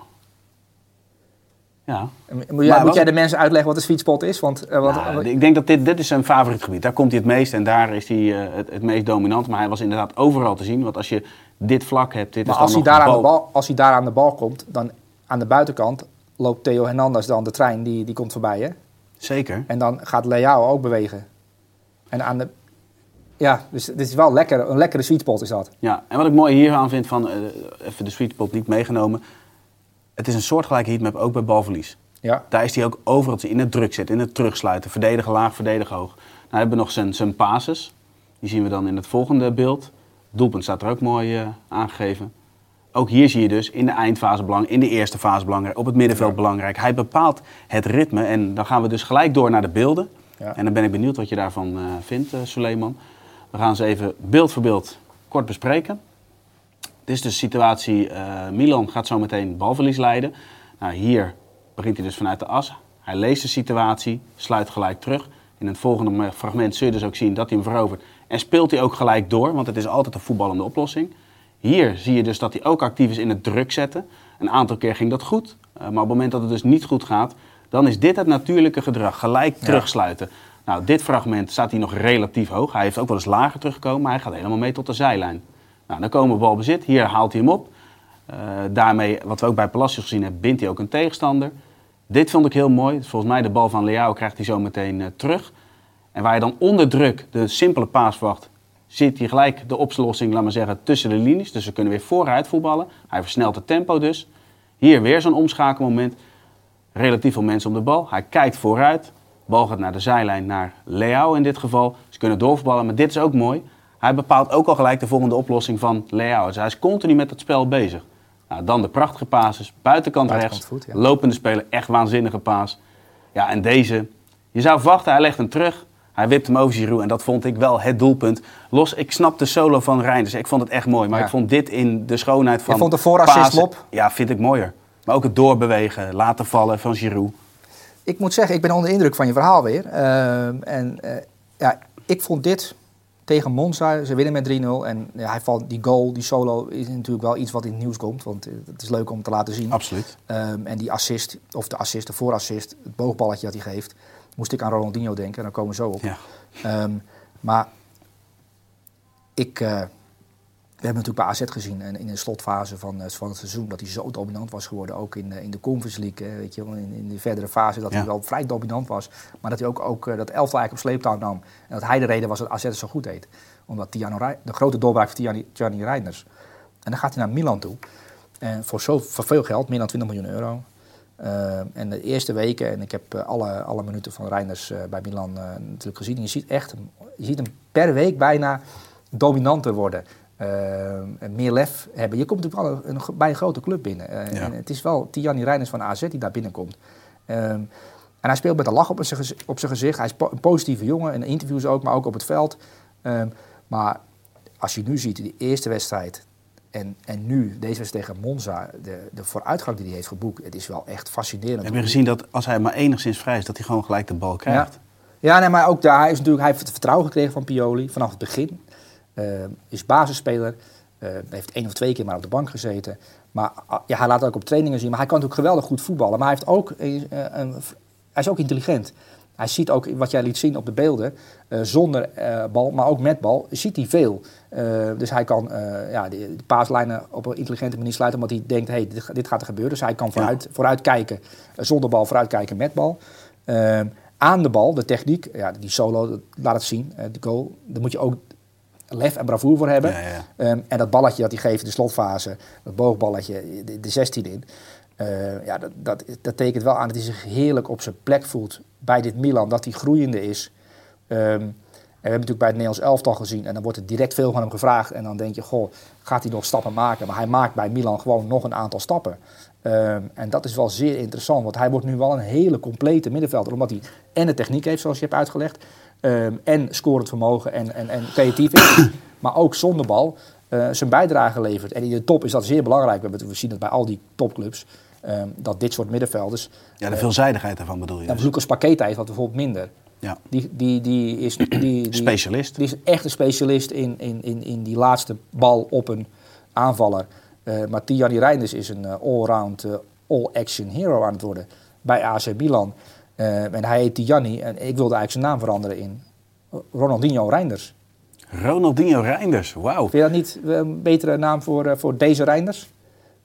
Ja. Moet, jij, moet jij de mensen uitleggen wat een sweet spot is? Want, eh, wat, Nou, ik denk dat dit, dit is zijn favoriet gebied. Daar komt hij het meest en daar is hij eh, het, het meest dominant. Maar hij was inderdaad overal te zien. Want als je dit vlak hebt, dit maar is als hij, daar aan de bal- als hij daar aan de bal komt, dan aan de buitenkant loopt Theo Hernandez dan de trein, die, die komt voorbij. Hè? Zeker. En dan gaat Leao ook bewegen. En aan de... Ja, dus dit is wel lekker, een lekkere sweet spot is dat. Ja, en wat ik mooi hier aan vind van, eh, even de sweet spot niet meegenomen. Het is een soortgelijke heatmap ook bij balverlies. Ja. Daar is hij ook overal in het druk zetten, in het terugsluiten. Verdedigen laag, verdedigen hoog. Nou hebben we nog zijn, zijn passes. Die zien we dan in het volgende beeld. Doelpunt staat er ook mooi eh, aangegeven. Ook hier zie je dus in de eindfase belangrijk, in de eerste fase belangrijk, op het middenveld belangrijk. Hij bepaalt het ritme en dan gaan we dus gelijk door naar de beelden. Ja. En dan ben ik benieuwd wat je daarvan eh, vindt, eh Suleiman. We gaan ze even beeld voor beeld kort bespreken. Dit is de situatie, eh, Milan gaat zo meteen balverlies leiden. Nou, hier begint hij dus vanuit de as. Hij leest de situatie, sluit gelijk terug. In het volgende me- fragment zul je dus ook zien dat hij hem verovert. En speelt hij ook gelijk door, want het is altijd een voetballende oplossing. Hier zie je dus dat hij ook actief is in het druk zetten. Een aantal keer ging dat goed, eh, maar op het moment dat het dus niet goed gaat, dan is dit het natuurlijke gedrag. Gelijk terugsluiten. Nou, dit fragment staat hij nog relatief hoog. Hij heeft ook wel eens lager teruggekomen, maar hij gaat helemaal mee tot de zijlijn. Nou, dan komen we balbezit. Hier haalt hij hem op. Eh, daarmee, wat we ook bij Palacios gezien hebben, bindt hij ook een tegenstander. Dit vond ik heel mooi. Volgens mij de bal van Leao krijgt hij zo meteen eh, terug. En waar je dan onder druk de simpele paas verwacht, ziet hij gelijk de oplossing, laat maar zeggen, tussen de linies. Dus we kunnen weer vooruit voetballen. Hij versnelt het tempo dus. Hier weer zo'n omschakelmoment. Relatief veel mensen op de bal. Hij kijkt vooruit. Bal gaat naar de zijlijn, naar Leao in dit geval. Ze kunnen doorvoetballen, maar dit is ook mooi. Hij bepaalt ook al gelijk de volgende oplossing van. Dus hij is continu met het spel bezig. Nou, dan de prachtige passes. Buitenkant, Buitenkant rechts. ja. Lopende speler, echt waanzinnige paas. Ja, en deze. Je zou verwachten, hij legt hem terug. Hij wipt hem over Giroud en dat vond ik wel het doelpunt. Los, ik snap de solo van Reinders. Ik vond het echt mooi. Maar Ja. ik vond dit in de schoonheid van... Je vond de voorassist lop? Ja, vind ik mooier. Maar ook het doorbewegen, laten vallen van Giroud. Ik moet zeggen, ik ben onder de indruk van je verhaal weer. Ehm, en eh, ja, ik vond dit tegen Monza, ze winnen met 3-0. En ja, hij valt, die goal, die solo, is natuurlijk wel iets wat in het nieuws komt. Want eh, het is leuk om te laten zien. Absoluut. Ehm, en die assist, of de assist, de voorassist, het boogballetje dat hij geeft, moest ik aan Ronaldinho denken. En daar komen we zo op. Ja. Ehm, maar ik, eh, we hebben natuurlijk bij AZ gezien en in de slotfase van, eh, van het seizoen dat hij zo dominant was geworden. Ook in, eh, in de Conference League, hè, weet je, in, in de verdere fase dat Ja. hij wel vrij dominant was. Maar dat hij ook, ook eh, dat elftal eigenlijk op sleeptouw nam. En dat hij de reden was dat AZ het zo goed deed. Omdat Tiano, de grote doorbraak van Tiani- Gianni Reinders. En dan gaat hij naar Milan toe. En voor, zo, voor veel geld, meer dan 20 miljoen euro. Eh, en de eerste weken, en ik heb eh, alle, alle minuten van Reinders eh, bij Milan eh, natuurlijk gezien. En je ziet echt, je ziet hem per week bijna dominanter worden. Eh, en meer lef hebben. Je komt natuurlijk wel een, een- bij een grote club binnen. Eh, Ja. En het is wel Tiani Reinders van AZ die daar binnenkomt. Ehm, en hij speelt met een lach op zijn, op zijn gezicht. Hij is po- een positieve jongen, in interviews ook, maar ook op het veld. Ehm, maar als je nu ziet, die eerste wedstrijd en, en nu deze wedstrijd tegen Monza, de, de vooruitgang die hij heeft geboekt, het is wel echt fascinerend. Heb je gezien dat als hij maar enigszins vrij is, dat hij gewoon gelijk de bal krijgt? Ja, nee, maar ook daar hij is natuurlijk, hij heeft het vertrouwen gekregen van Pioli vanaf het begin. Eh, is basisspeler, eh, heeft één of twee keer maar op de bank gezeten. Maar ah, ja, hij laat het ook op trainingen zien. Maar hij kan natuurlijk geweldig goed voetballen. Maar hij, heeft ook, eh, een, hij is ook intelligent. Hij ziet ook wat jij liet zien op de beelden, zonder bal, maar ook met bal, ziet hij veel. Dus hij kan ja, de, de paaslijnen op een intelligente manier sluiten, omdat hij denkt, hey, dit, dit gaat er gebeuren. Dus hij kan vooruit, vooruit kijken, zonder bal, vooruit kijken met bal. Aan de bal, de techniek, ja, die solo, dat- laat het zien, de goal. Daar moet je ook lef en bravoer voor hebben. Ja, ja. Ehm, en dat balletje dat hij geeft in de slotfase, dat boogballetje, de, de 16 in. eh, ja, dat, dat, dat tekent wel aan dat hij zich heerlijk op zijn plek voelt bij dit Milan. Dat hij groeiende is. Ehm, en we hebben natuurlijk bij het Nederlands elftal gezien. En dan wordt er direct veel van hem gevraagd. En dan denk je, goh, gaat hij nog stappen maken? Maar hij maakt bij Milan gewoon nog een aantal stappen. Ehm, en dat is wel zeer interessant. Want hij wordt nu wel een hele complete middenvelder. Omdat hij en de techniek heeft, zoals je hebt uitgelegd. Ehm, en scorend vermogen en, en, en creatief is. maar ook zonder bal eh, zijn bijdrage levert. En in de top is dat zeer belangrijk. We, zien het bij al die topclubs. ehm, dat dit soort middenvelders... Ja, de veelzijdigheid daarvan bedoel je En dus. Lucas Paqueta heeft dat bijvoorbeeld minder. Ja. Die, die, die is die, die, Specialist. Die is echt een specialist in, in, in, in die laatste bal op een aanvaller. Eh maar Tiani Reinders is een eh, allround, eh, all-action hero aan het worden bij AC Milan. Eh, en hij heet Tiani en ik wilde eigenlijk zijn naam veranderen in Ronaldinho Reinders. Ronaldinho Reinders, wauw. Vind je dat niet eh, een betere naam voor, eh, voor deze Reinders?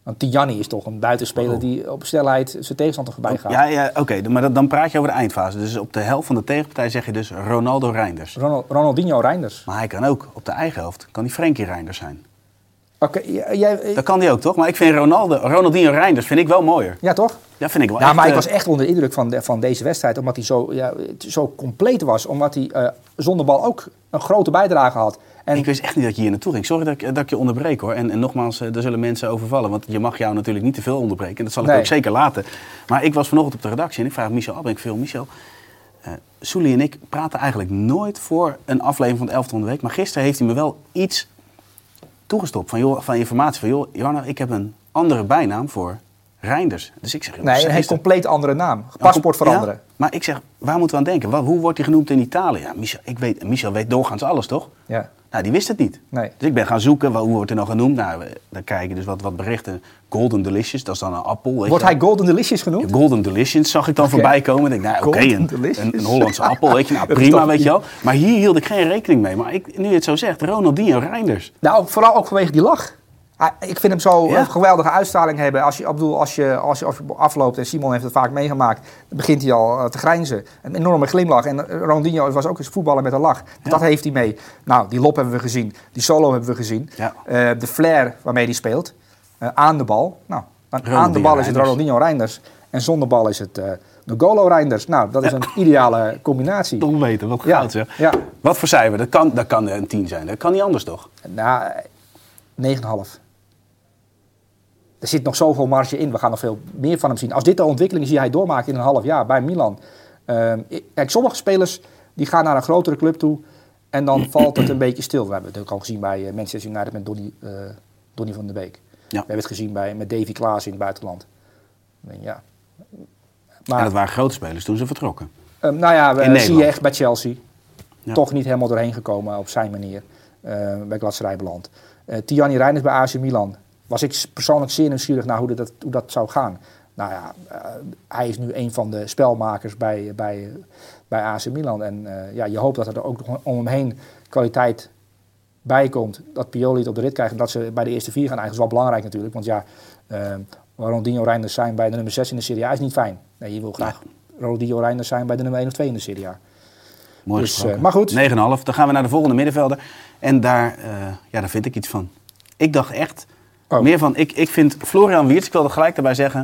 Want Tiani is toch een buitenspeler Oh. die op snelheid zijn tegenstander voorbij gaat. Ja, ja oké, maar dat- dan praat je over de eindfase. Dus op de helft van de tegenpartij zeg je dus Ronaldo Reinders. Ronald- Ronaldinho Reinders. Maar hij kan ook op de eigen helft, kan die Frenkie Reinders zijn. Oké, jij, Dat kan die ook, toch? Maar ik vind Ronaldo, Ronaldinho Reinders vind ik wel mooier. ja toch? Ja, vind ik wel Ja, echt, maar ik eh, was echt onder de indruk van, de- van deze wedstrijd. Omdat hij zo, ja, zo compleet was. Omdat hij eh, zonder bal ook een grote bijdrage had. En Ik wist echt niet dat je hier naartoe ging. Sorry dat ik, dat ik je onderbreek hoor. En, en nogmaals, eh, er zullen mensen overvallen. Want je mag jou natuurlijk niet te veel onderbreken. En dat zal ik Nee. ook zeker laten. Maar ik was vanochtend op de redactie en ik vraag Michel Abbrink veel. Michel, eh Soelie en ik praten eigenlijk nooit voor een aflevering van het 11 van de week. Maar gisteren heeft hij me wel iets toegestopt van, joh, van informatie. Van joh, Jarno, ik heb een andere bijnaam voor Reinders. Dus ik zeg, joh, nee, een heeft compleet andere naam. Paspoort veranderen. ja, maar ik zeg, waar moeten we aan denken? Hoe wordt hij genoemd in Italië? Ja, Michel, ik weet, Michel weet doorgaans alles, toch? Ja. Nou, die wist het niet. Nee. Dus ik ben gaan zoeken, hoe wordt hij nou genoemd? Nou, we- dan kijk je dus wat, wat berichten. Golden Delicious, dat is dan een appel. Weet Wordt hij Golden Delicious genoemd? Golden Delicious zag ik dan Oké. voorbij komen. Ik denk, nou, oké, een, een, een Hollandse appel, weet je. Nou, prima, weet je wel. Maar hier hield ik geen rekening mee. Maar ik, nu je het zo zegt, Ronaldinho Reinders. Nou, vooral ook vanwege die lach. Hij- Ik vind hem zo Ja. een geweldige uitstraling hebben. Als je, bedoel, als, je, als, je, afloopt, en Simon heeft het vaak meegemaakt, dan begint hij al eh, te grijnzen. Een enorme glimlach. En eh, Ronaldinho was ook eens voetballer met een lach. Ja. Dat heeft hij mee. Nou, die lop hebben we gezien. Die solo hebben we gezien. Ja. Eh, de flair waarmee hij speelt. Aan de bal. Nou, aan de bal is het. Ronaldinho Reinders. En zonder bal is het eh Nogolo Reinders. Nou, dat is een ideale combinatie. Toch weten, wat Ja, goud ja. Wat voor cijfer? Dat kan, dat kan een 10 zijn. Dat kan niet anders, toch? Nou, eh, 9,5. Er zit nog zoveel marge in. We gaan nog veel meer van hem zien. Als dit de ontwikkeling is die hij doormaakt in een half jaar bij Milan. Ehm, kijk, sommige spelers die gaan naar een grotere club toe. En dan valt het een beetje stil. We hebben het ook al gezien bij eh, Manchester United met Donny, Donny van der Beek. We hebben het gezien bij, met Davy Klaas in het buitenland. Ja. Maar, En dat waren grote spelers toen ze vertrokken. Ehm, nou ja, we zie je echt bij Chelsea. Ja. Toch niet helemaal doorheen gekomen op zijn manier. eh, bij Gladserij beland. Tiani Reinders bij AC Milan. Was ik persoonlijk zeer nieuwsgierig naar hoe dat, hoe dat zou gaan. Nou ja, eh, hij is nu een van de spelmakers bij, bij, bij AC Milan. En eh, ja, je hoopt dat er ook nog om hem heen kwaliteit bij komt. Dat Pioli het op de rit krijgt en dat ze bij de eerste vier gaan. Eigenlijk is wel belangrijk natuurlijk. Want ja, eh Ronaldinho Reinders zijn bij de nummer 6 in de Serie A is niet fijn. Nee, je wil graag Ronaldinho Reinders zijn bij de nummer 1 of 2 in de Serie A. Mooi Dus, gesproken. maar goed. 9,5. Dan gaan we naar de volgende middenvelder. En daar, ja, daar vind ik iets van. Ik dacht echt Oh. meer van... Ik, ik vind Florian Wiertz, ik wil er gelijk daarbij zeggen...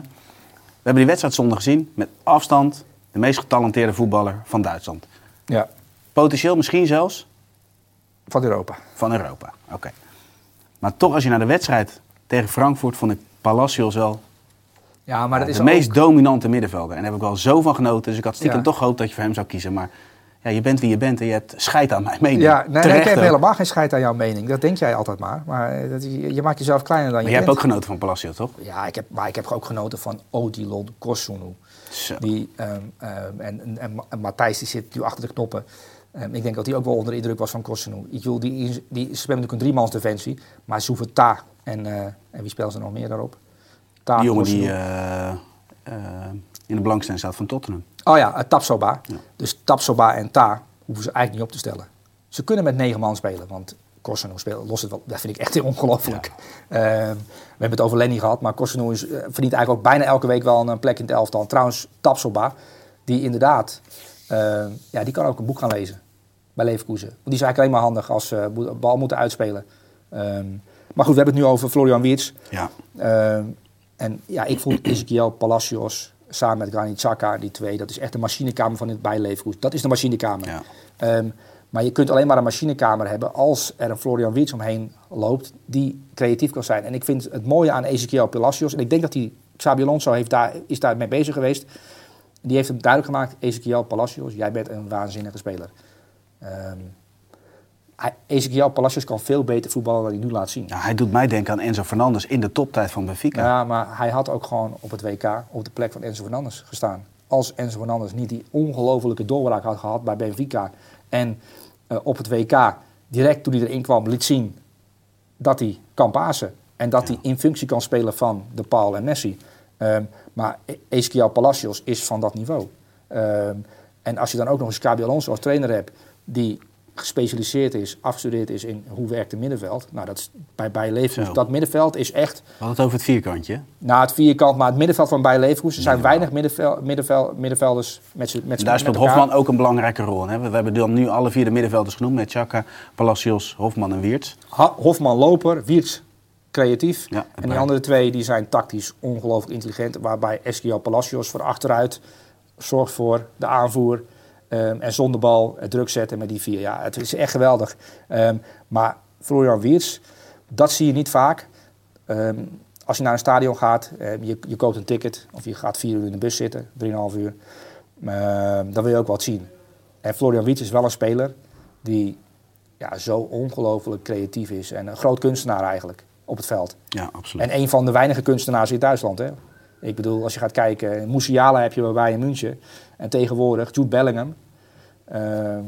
We hebben die wedstrijd zondag gezien. Met afstand de meest getalenteerde voetballer van Duitsland. Ja, Potentieel misschien zelfs van Europa. van Europa. Oké. Maar toch, als je naar de wedstrijd tegen Frankfurt... vond ik Palacios wel Ja, maar dat de is meest ook- dominante middenvelder. En daar heb ik wel zo van genoten. Dus ik had stiekem Ja. toch gehoopt dat je voor hem zou kiezen. Maar ja, je bent wie je bent en je hebt scheid aan mijn mening. Ja, nee, ik heb helemaal geen scheid aan jouw mening. Dat denk jij altijd maar. Maar eh, dat, je, je maakt jezelf kleiner dan Maar je jij hebt ook genoten van Palacios, toch? Ja, ik heb, maar ik heb ook genoten van Odilon Kosunu. Zo. Die, ehm, ehm, en, en, en, Ma- en Matthijs die zit nu achter de knoppen. Ehm, ik denk dat hij ook wel onder de indruk was van Kosunu. Die, die, die spelen natuurlijk een driemans defensie. Maar ze hoeven Ta en, eh, en wie speelt er nog meer daarop? Ta, Die jongen die eh, in de belangstelling staat van Tottenham. Oh ja, uh, Tapsoba. Ja. Dus Tapsoba en Ta hoeven ze eigenlijk niet op te stellen. Ze kunnen met negen man spelen, want Korseno speelt, lost het wel. Dat vind ik echt heel ongelooflijk. Ehm, we hebben het over Lenny gehad, maar Korseno is, eh, verdient eigenlijk ook bijna elke week wel een, een plek in het elftal. Trouwens, Tapsoba, die inderdaad, eh, ja, die kan ook een boek gaan lezen bij Leverkusen. Want die is eigenlijk alleen maar handig als ze bal moeten uitspelen. Ehm, maar goed, we hebben het nu over Florian Wirtz. Ja. Ehm, en ja, ik vond Ezequiel Palacios samen met Granit Xhaka, die twee, dat is echt de machinekamer van het bijleefgoed. Dat is de machinekamer. Ja. Ehm, maar je kunt alleen maar een machinekamer hebben als er een Florian Wirtz omheen loopt die creatief kan zijn. En ik vind het mooie aan Ezequiel Palacios, en ik denk dat hij, Xabi Alonso heeft daar, is daar mee bezig geweest. Die heeft hem duidelijk gemaakt, Ezequiel Palacios, jij bent een waanzinnige speler. Ehm Ezequiel Palacios kan veel beter voetballen dan hij nu laat zien. Nou, hij doet mij denken aan Enzo Fernandes in de toptijd van Benfica. Ja, maar hij had ook gewoon op het WK op de plek van Enzo Fernandes gestaan. Als Enzo Fernandes niet die ongelofelijke doorbraak had gehad bij Benfica en eh, op het WK direct toen hij erin kwam liet zien dat hij kan pasen en dat hij in functie kan spelen van de Paul en Messi. Ehm, maar E- Ezequiel Palacios is van dat niveau. Ehm, en als je dan ook nog eens Xabi Alonso als trainer hebt die gespecialiseerd is, afgestudeerd is in hoe werkt het middenveld. Nou, dat is bij bij Leverkusen. Dat middenveld is echt We hadden het over het vierkantje. na het vierkant, maar het middenveld van Bayer Leverkusen. Er zijn weinig middenvel, middenvel, middenvelders met z'n Daar met speelt elkaar. Hofman ook een belangrijke rol in. Hè? We we hebben dan nu alle vier de middenvelders genoemd. Met Chaka, Palacios, Hofman en Wiertz. Ha- Hofman loper, Wiertz creatief. Ja, en die bij- andere twee die zijn tactisch ongelooflijk intelligent. Waarbij Ezequiel Palacios voor achteruit zorgt voor de aanvoer. Ehm, en zonder bal het druk zetten met die vier. Ja, het is echt geweldig. Ehm, maar Florian Wiertz, dat zie je niet vaak. Ehm, als je naar een stadion gaat, eh, je, je koopt een ticket of je gaat vier uur in de bus zitten, drieënhalf uur. Dan wil je ook wat zien. En Florian Wiertz is wel een speler die ja, zo ongelooflijk creatief is. En een groot kunstenaar eigenlijk op het veld. Ja, absoluut. En een van de weinige kunstenaars in Duitsland. Hè? Ik bedoel, als je gaat kijken, Musiala heb je bij Bayern München. En tegenwoordig Jude Bellingham. Ehm,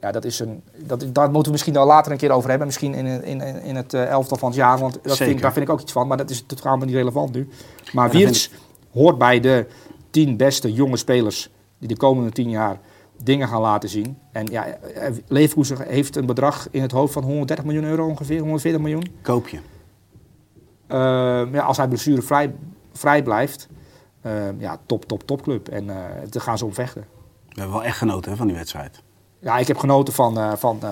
ja, dat is een, dat, daar moeten we misschien al later een keer over hebben. Misschien in, in, in het eh, elftal van het jaar. Want dat vind, daar vind ik ook iets van. Maar dat is totaal niet relevant nu. Maar Wiertz hoort bij de tien beste jonge spelers... die de komende tien jaar dingen gaan laten zien. En ja, eh, Leverkusen heeft een bedrag in het hoofd van 130 miljoen euro ongeveer. 140 miljoen. Koop je. Ehm, ja, als hij blessurevrij vrij blijft, ja, top, top, topclub. En eh daar gaan ze om vechten. We hebben wel echt genoten hè, van die wedstrijd. Ja, ik heb genoten van, eh, van, eh,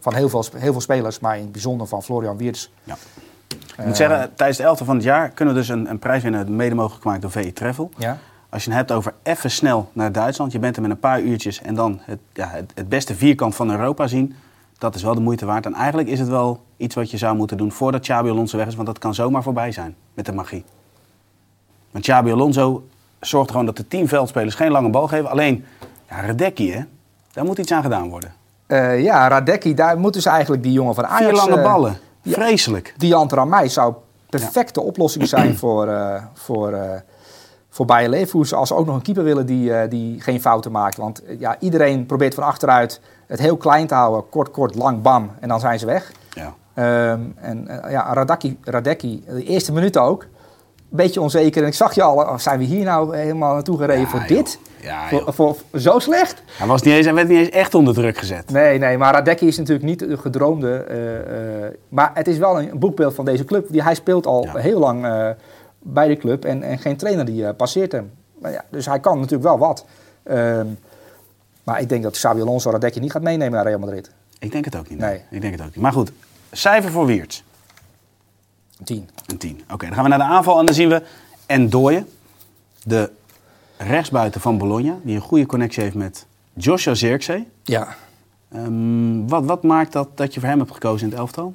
van heel, veel, heel veel spelers, maar in het bijzonder van Florian Wiertz. Ja. Ik Eh, moet zeggen, tijdens de 11 van het jaar kunnen we dus een, een prijs winnen, mede mogelijk gemaakt door VE Travel. Ja? Als je het hebt over even snel naar Duitsland, je bent er met een paar uurtjes en dan het, ja, het, het beste vierkant van Europa zien, dat is wel de moeite waard. En eigenlijk is het wel iets wat je zou moeten doen voordat Xabi Alonso weg is, want dat kan zomaar voorbij zijn met de magie. Want Xabi Alonso zorgt gewoon dat de teamveldspelers geen lange bal geven. Alleen, ja, Radecki, hè, daar moet iets aan gedaan worden. Eh, ja, Radecki, daar moeten ze eigenlijk die jongen van Ajax... Vier lange eh, ballen. ja. Vreselijk. Die Ramai zou perfecte oplossing zijn voor, eh voor, voor Bayer Leverkusen. Als ze ook nog een keeper willen die, die geen fouten maakt. Want ja, iedereen probeert van achteruit het heel klein te houden. Kort, kort, lang, bam. En dan zijn ze weg. Ja. Ehm, en ja, Radaki, Radecki, de eerste minuten ook. Beetje onzeker. En ik zag je al, oh, zijn we hier nou helemaal naartoe gereden Ja, voor joh. dit? Ja, voor, voor, zo slecht? Hij, was niet eens, hij werd niet eens echt onder druk gezet. Nee, nee, maar Radecki is natuurlijk niet de gedroomde. eh, eh, maar het is wel een boekbeeld van deze club. Die, hij speelt al Ja. heel lang eh, bij de club en, en geen trainer die passeert hem. Maar ja, dus hij kan natuurlijk wel wat. Ehm, maar ik denk dat Xabi Alonso Radecki niet gaat meenemen naar Real Madrid. Ik denk het ook niet. Nee. Ik denk het ook niet. Maar goed, cijfer voor Wiertz. Een tien. Een 10. Oké, dan gaan we naar de aanval en dan zien we Endoye, de rechtsbuiten van Bologna, die een goede connectie heeft met Joshua Zirkzee. Ja. Ehm, wat, wat maakt dat, dat je voor hem hebt gekozen in het elftal?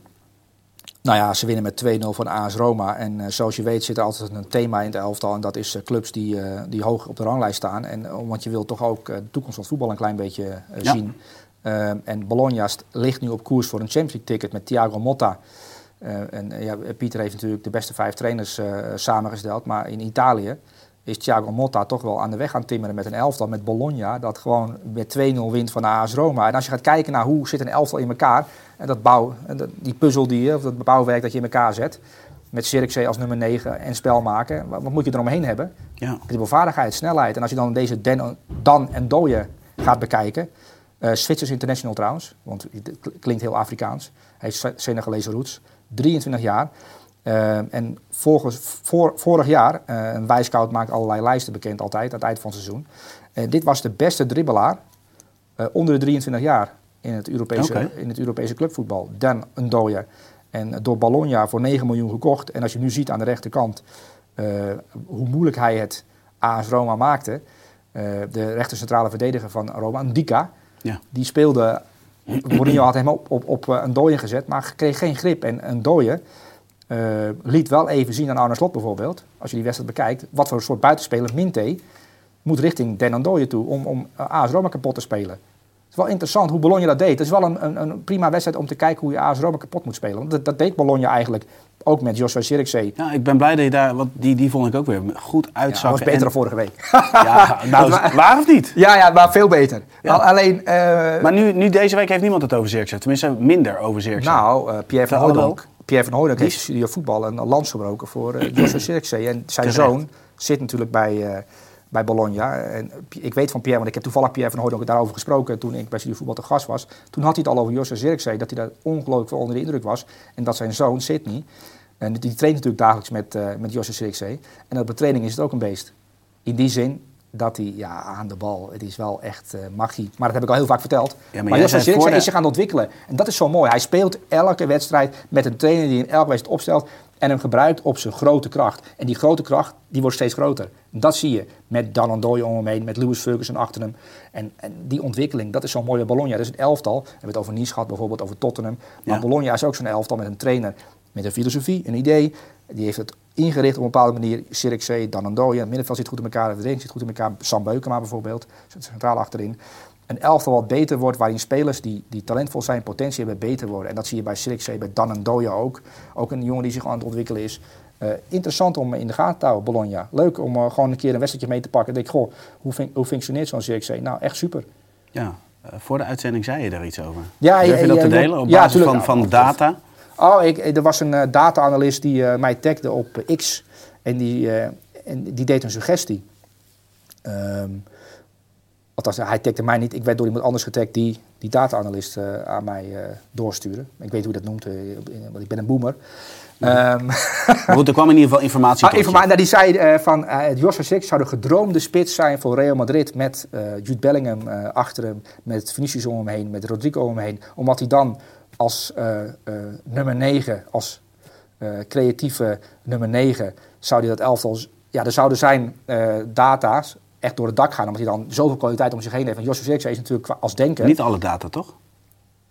Nou ja, ze winnen met 2-0 van AS Roma. En eh, zoals je weet zit er altijd een thema in het elftal. En dat is eh, clubs die, eh, die hoog op de ranglijst staan. En, want je wil toch ook de toekomst van het voetbal een klein beetje Ja. zien. Ehm, en Bologna ligt nu op koers voor een Champions League ticket met Thiago Motta. Eh, en eh, ja, Pieter heeft natuurlijk de beste vijf trainers eh, samengesteld. Maar in Italië is Thiago Motta toch wel aan de weg aan het timmeren met een elftal. Met Bologna, dat gewoon met 2-0 wint van AS Roma. En als je gaat kijken naar hoe zit een elftal in elkaar... En dat bouw, die puzzel die je, of dat bouwwerk dat je in elkaar zet... met Zirkzee als nummer 9 en spel maken... wat, wat moet je eromheen hebben? Ja. Dribbelvaardigheid, snelheid. En als je dan deze Dan, Dan en Doye gaat bekijken... Zwitsers International trouwens, want het klinkt heel Afrikaans. Hij heeft Senegalese roots, 23 jaar... Eh, en volgens, voor, vorig jaar, eh een wijscout maakt allerlei lijsten bekend altijd aan het eind van het seizoen. Eh, dit was de beste dribbelaar onder de 23 jaar in het Europese, in het Europese clubvoetbal. Dan Ndoye. En door Bologna voor 9 miljoen gekocht. En als je nu ziet aan de rechterkant hoe moeilijk hij het AS Roma maakte. de rechter centrale verdediger van Roma, Ndika, Ja. die speelde... Mourinho had hem op, op, op eh, Ndoye gezet, maar kreeg geen grip. En Ndoye eh, liet wel even zien aan Arne Slot bijvoorbeeld, als je die wedstrijd bekijkt, wat voor soort buitenspeler Minte moet richting Den Andoye toe om, om eh, AS Roma kapot te spelen. Is wel interessant hoe Bologna dat deed. Het is wel een, een, een prima wedstrijd om te kijken hoe je AS Roma kapot moet spelen. Want dat, dat deed Bologna eigenlijk ook met Joshua Zirkzee. ja, ik ben blij dat je daar, want die, die vond ik ook weer goed Ja, dat was beter En- dan vorige week. Ja, nou, waar of niet? ja, ja, maar veel beter. Ja. Al- Alleen, eh, Maar nu, nu deze week heeft niemand het over Zirkzee. Tenminste, minder over Zirkzee. nou, eh, Pierre van Hooydonk. Pierre van Hooydonk Die heeft studio voetbal een lans gebroken voor eh, Joshua Zirkzee. En zijn Terecht. zoon zit natuurlijk bij, bij Bologna. En ik weet van Pierre, want ik heb toevallig Pierre van Hooydonk daarover gesproken toen ik bij studio voetbal te gast was. Toen had hij het al over Joshua Zirkzee, dat hij daar ongelooflijk onder de indruk was. En dat zijn zoon, Sidney, en die traint natuurlijk dagelijks met, eh met Joshua Zirkzee. En op de training is het ook een beest. In die zin, dat hij ja, aan de bal, het is wel echt eh, magie. Maar dat heb ik al heel vaak verteld. maar maar jij Jos Zirkzee de- is zich aan het ontwikkelen. En dat is zo mooi. Hij speelt elke wedstrijd met een trainer die in elke wedstrijd opstelt en hem gebruikt op zijn grote kracht. En die grote kracht, die wordt steeds groter. Dat zie je met Dan Andoy om hem heen, met Lewis Ferguson achter hem. En, en die ontwikkeling, dat is zo mooi bij Bologna. Dat is een elftal. We hebben het over Nice gehad, bijvoorbeeld over Tottenham. Maar Ja. Bologna is ook zo'n elftal met een trainer, met een filosofie, een idee. Die heeft het ingericht op een bepaalde manier. Sirkzee, Dan Andoy, het middenveld zit goed in elkaar, de verdediging zit goed in elkaar. Sam Beukema bijvoorbeeld, zit centraal achterin. Een elftal wat beter wordt, waarin spelers die, die talentvol zijn, potentie hebben, beter worden. En dat zie je bij Sirkzee, bij Dan Andoy ook. Ook een jongen die zich aan het ontwikkelen is. Eh, interessant om in de gaten te houden, Bologna. Leuk om eh, gewoon een keer een wedstrijdje mee te pakken. En denk, goh, hoe, fun- hoe functioneert zo'n Sirkzee? Nou, echt super. Ja, eh, voor de uitzending zei je daar iets over. Ja, Durf je ja, dat ja, te delen op Ja, basis van, van data? Oh, ik, er was een eh, data-analyst die eh, mij tagde op X. En die, eh, en die deed een suggestie. Ehm althans, hij tagde mij niet. Ik werd door iemand anders getagd die die data-analyst aan mij doorstuurde. Ik weet hoe je dat noemt, want ik ben een boomer. Ehm, Maar goed, er kwam in ieder geval informatie Ah, nou, die zei van uh, Joshua Six zou de gedroomde spits zijn voor Real Madrid met Jude Bellingham achter hem, met Vinicius om hem heen, met Rodrigo om hem heen. Omdat hij dan als eh, eh, nummer 9, als eh, creatieve nummer 9, zou hij dat elftal, ja, er zouden zijn data's echt door het dak gaan, omdat hij dan zoveel kwaliteit om zich heen heeft. En Joshua Six is natuurlijk als denker. Niet alle data, toch?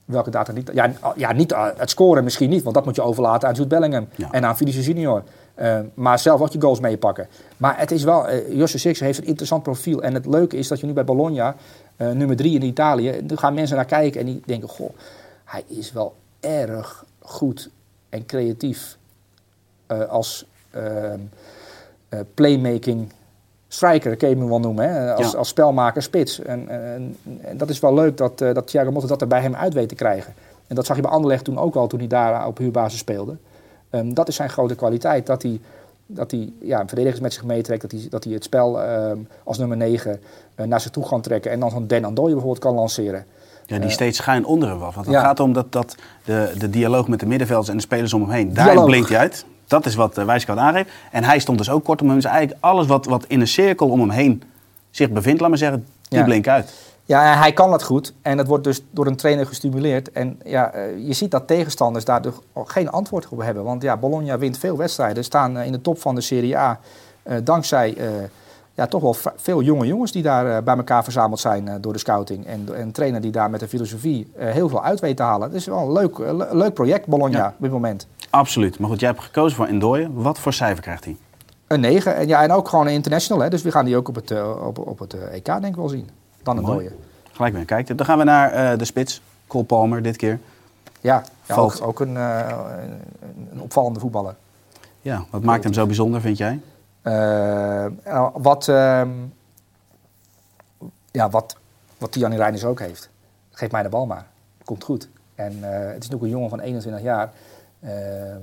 Welke data niet? Ja, ja niet het scoren misschien niet, want dat moet je overlaten aan Jude Bellingham Ja. en aan Vinicius Junior. Maar zelf ook je goals meepakken. Maar het is wel, uh, Six heeft een interessant profiel. En het leuke is dat je nu bij Bologna, nummer drie in Italië, daar gaan mensen naar kijken en die denken, goh, hij is wel erg goed en creatief eh, als ehm, eh, playmaking striker, kun je hem wel noemen, hè? Als, Ja. als spelmaker spits. En, en, en dat is wel leuk dat, eh dat Thiago Motta dat er bij hem uit weet te krijgen. En dat zag je bij Anderlecht toen ook al, toen hij daar op huurbasis speelde. Ehm, dat is zijn grote kwaliteit, dat hij, dat hij ja, verdedigers met zich meetrekt, dat hij, dat hij het spel ehm, als nummer 9 naar zich toe kan trekken en dan zo'n Den Andoye bijvoorbeeld kan lanceren. Ja, die Eh, steeds schuin onder hem was. Want het ja. gaat om dat, dat de, de dialoog met de middenvelders en de spelers om hem heen. Daar blinkt hij uit. Dat is wat uh, Wijscout aangeeft. En hij stond dus ook kort om hem. Dus eigenlijk alles wat, wat in een cirkel om hem heen zich bevindt, laat maar zeggen, die Ja. blinkt uit. Ja, hij kan dat goed. En dat wordt dus door een trainer gestimuleerd. En ja, eh, je ziet dat tegenstanders daar dus geen antwoord op hebben. Want ja, Bologna wint veel wedstrijden. Staan eh, in de top van de Serie A. eh, dankzij eh, ja, toch wel veel jonge jongens die daar eh, bij elkaar verzameld zijn eh, door de scouting. En, en een trainer die daar met de filosofie eh, heel veel uit weet te halen. Het is wel een leuk, le- leuk project, Bologna, Ja. op dit moment. Absoluut. Maar goed, jij hebt gekozen voor Endoye. Wat voor cijfer krijgt hij? Een 9. En, ja, en ook gewoon een international. Hè? Dus we gaan die ook op het, op, op het EK denk ik wel zien. Dan mooie. Gelijk weer kijken. Dan gaan we naar de spits. Cole Palmer dit keer. Ja, ja ook, ook een, een, een opvallende voetballer. Ja, wat maakt hem zo bijzonder, vind jij? Eh, nou, wat, ehm ja, wat, wat Tijan Reinders ook heeft. Geef mij de bal maar. Komt goed. En eh, het is natuurlijk een jongen van 21 jaar. Ehm,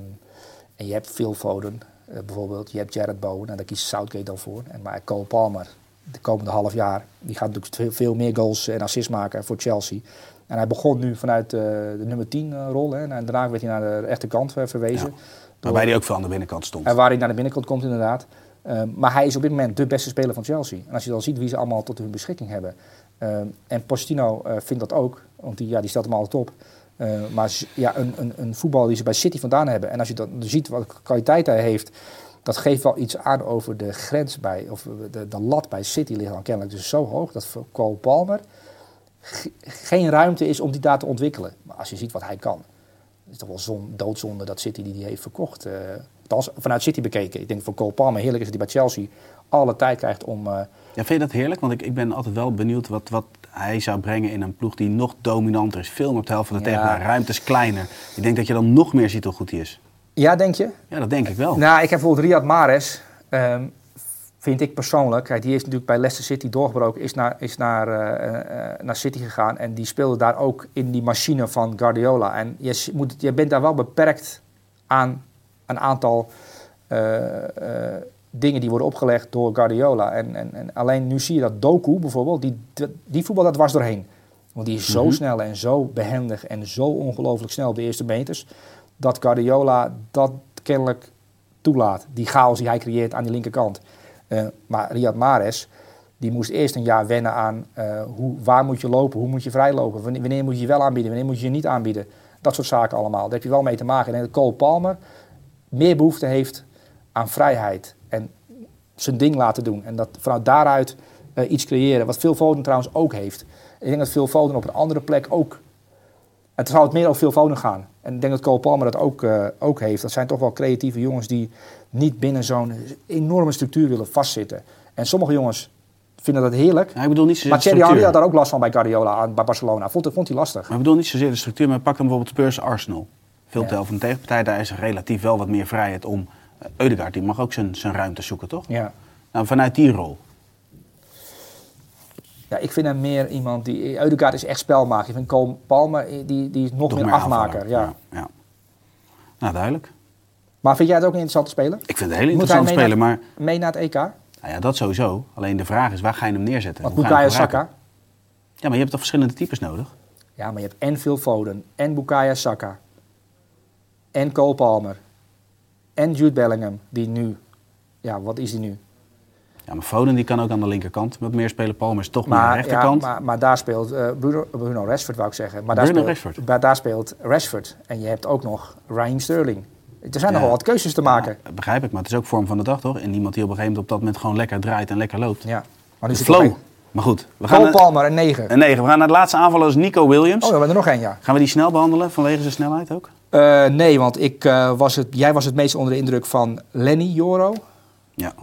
en je hebt Phil Foden eh, bijvoorbeeld. Je hebt Jared Bowen. En daar kiest Southgate dan voor. En maar Cole Palmer, de komende half jaar, die gaat natuurlijk veel, veel meer goals en assists maken voor Chelsea. En hij begon nu vanuit eh, de nummer 10 eh, rol. Hè, en daarna werd hij naar de rechterkant eh, verwezen. Ja. Waarbij hij ook veel aan de binnenkant stond. En waar hij naar de binnenkant komt, inderdaad. Ehm, maar hij is op dit moment de beste speler van Chelsea. En als je dan ziet wie ze allemaal tot hun beschikking hebben. Ehm, en Pochettino eh, vindt dat ook, want die, ja, die stelt hem altijd op. Eh, maar ja, een, een, een voetbal die ze bij City vandaan hebben. En als je dan ziet wat kwaliteit hij heeft, dat geeft wel iets aan over de grens bij, of de, de lat bij City ligt dan kennelijk dus zo hoog dat voor Cole Palmer ge- geen ruimte is om die daar te ontwikkelen. Maar als je ziet wat hij kan, het is toch wel zon, doodzonde dat City die, die heeft verkocht. eh althans, vanuit City bekeken. Ik denk voor Cole Palmer heerlijk is dat hij bij Chelsea alle tijd krijgt om... eh, Ja, vind je dat heerlijk? Want ik, ik ben altijd wel benieuwd wat, wat hij zou brengen in een ploeg die nog dominanter is. Veel meer op de helft van de Ja. tegenstander. Ruimte is kleiner. Ik denk dat je dan nog meer ziet hoe goed hij is. Ja, denk je? Ja, dat denk ik wel. Nou, ik heb bijvoorbeeld Riyad Mahrez. ehm, vind ik persoonlijk. Kijk, die is natuurlijk bij Leicester City doorgebroken. Is naar, is naar, eh, eh, naar City gegaan. En die speelde daar ook in die machine van Guardiola. En je, moet, je bent daar wel beperkt aan een aantal eh, eh, dingen die worden opgelegd door Guardiola. En, en, en alleen nu zie je dat Doku bijvoorbeeld, die, die voetbal dat was doorheen. Want die is zo Mhm. snel en zo behendig en zo ongelooflijk snel op de eerste meters. Dat Guardiola dat kennelijk toelaat. Die chaos die hij creëert aan die linkerkant. Eh, maar Riyad Mahrez, Die moest eerst een jaar wennen aan hoe, waar moet je lopen, hoe moet je vrijlopen, wanneer, wanneer moet je je wel aanbieden, wanneer moet je je niet aanbieden. Dat soort zaken allemaal. Daar heb je wel mee te maken. En Cole Palmer meer behoefte heeft aan vrijheid en zijn ding laten doen. En dat vanuit daaruit eh, iets creëren. Wat Phil Foden trouwens ook heeft. Ik denk dat Phil Foden op een andere plek ook... Het zou het meer over Phil Foden gaan. En ik denk dat Cole Palmer dat ook, eh, ook heeft. Dat zijn toch wel creatieve jongens die niet binnen zo'n enorme structuur willen vastzitten. En sommige jongens vinden dat heerlijk. Ja, ik bedoel niet zozeer Maar Thierry Henry had daar ook last van bij Guardiola, aan- bij Barcelona. Vond, vond hij lastig. Maar ik bedoel niet zozeer de structuur, maar pak dan bijvoorbeeld Spurs Arsenal. Veel tel van de tegenpartij, daar is relatief wel wat meer vrijheid om. Eudegaard, die mag ook zijn, zijn ruimte zoeken, toch? Ja. Nou, vanuit die rol. Ja, ik vind hem meer iemand die... Eudegaard is echt spelmaker. Ik vind Cole Palmer, eh, die, die is nog Toch meer, meer afmaker. Ja. ja. ja. Nou, duidelijk. Maar vind jij het ook een interessante speler? Ik vind het interessante mee speler, maar Mee naar het EK? nou ja, dat sowieso. Alleen de vraag is, waar ga je hem neerzetten? Want Bukayo? Saka... Ja, maar je hebt toch verschillende types nodig? Ja, maar je hebt en Phil Foden, en Bukayo Saka, en Cole Palmer, en Jude Bellingham, die nu... Ja, wat is die nu? Ja, maar Foden die kan ook aan de linkerkant wat meer spelen. Palmer is toch meer aan de Maar, ja, rechterkant. maar, maar daar speelt eh, Bruno, Bruno Rashford, wou ik zeggen. Maar daar Bruno speelt, Rashford. Maar daar speelt Rashford. En je hebt ook nog Raheem Sterling. Er zijn Ja. nogal wat keuzes te maken. Ja, begrijp ik, maar het is ook vorm van de dag, toch? En iemand die op een gegeven moment op dat moment gewoon lekker draait en lekker loopt. Ja. Maar nu flow. Maar goed, we gaan Cole naar, Palmer, een 9. een negen. We gaan naar de laatste aanvaller, is Nico Williams. Oh, we hebben er nog één, ja. Gaan we die snel behandelen vanwege zijn snelheid ook? Eh, nee, want ik, eh, was het, jij was het meest onder de indruk van Lenny Joro. Ja.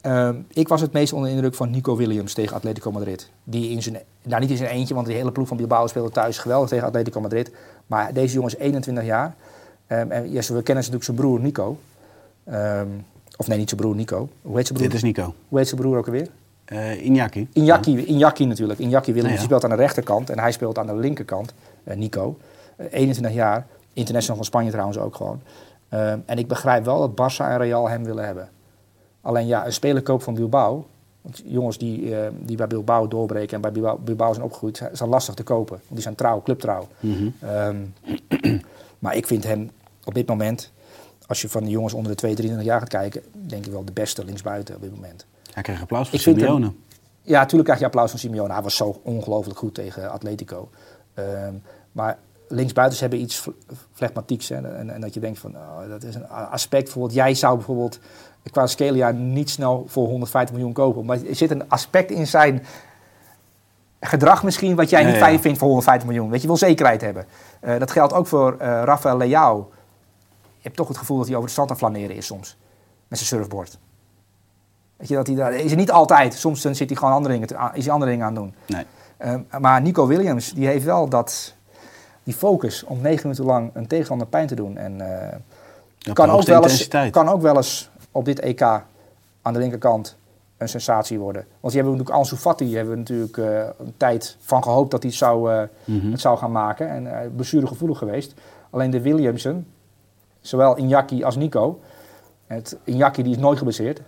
Ehm, ik was het meest onder de indruk van Nico Williams tegen Atletico Madrid. Die in zijn, nou niet in zijn eentje, want die hele ploeg van Bilbao speelde thuis geweldig tegen Atletico Madrid. Maar deze jongen is 21 jaar. Ehm, en yes, we kennen natuurlijk zijn broer Nico. Ehm, of nee, niet zijn broer Nico. Hoe heet zijn broer? Dit is Nico. Hoe heet zijn broer ook alweer? Eh Iñaki. Injaki, Injaki natuurlijk. Injaki Williams Ja, ja. die speelt aan de rechterkant en hij speelt aan de linkerkant. eh, Nico. Eh, 21 jaar. International van Spanje trouwens ook gewoon. Ehm, en ik begrijp wel dat Barça en Real hem willen hebben. Alleen ja, een spelerkoop van Bilbao. Want jongens die, eh, die bij Bilbao doorbreken en bij Bilbao, Bilbao zijn opgegroeid, zijn, lastig te kopen. Want die zijn trouw, clubtrouw. Ehm, maar ik vind hem op dit moment, als je van de jongens onder de 2, 23 jaar gaat kijken, denk ik wel de beste linksbuiten op dit moment. Hij kreeg applaus van hem- Simeone. Ja, natuurlijk krijg je applaus van Simeone. Hij was zo ongelooflijk goed tegen Atletico. Ehm, maar linksbuitens hebben iets fle- flegmatieks. Hè? En, en dat je denkt van, oh, dat is een aspect. Bijvoorbeeld, jij zou bijvoorbeeld qua Scalia niet snel voor 150 miljoen kopen. Maar er zit een aspect in zijn gedrag misschien wat jij niet ja. fijn vindt voor 150 miljoen. Weet je, je wil zekerheid hebben. Eh, dat geldt ook voor eh Rafael Leao. Je hebt toch het gevoel dat hij over de strand aan flaneren is soms. Met zijn surfboard. Weet je, dat hij daar, is er niet altijd. Soms dan zit hij gewoon andere dingen, te- is hij andere dingen aan het doen. Nee. Ehm, maar Nico Williams, die heeft wel dat, die focus om negen minuten lang een tegenstander pijn te doen. En eh, Ja, kan, ook wel eens, kan ook wel eens op dit EK aan de linkerkant een sensatie worden. Want je hebben natuurlijk Ansu Fati, hebben we natuurlijk eh, een tijd van gehoopt dat hij het zou, eh, Mhm. het zou gaan maken. En uh, blessuregevoelig geweest. Alleen de Williamson, zowel Injaki als Nico. Het, Injaki die is nooit geblesseerd.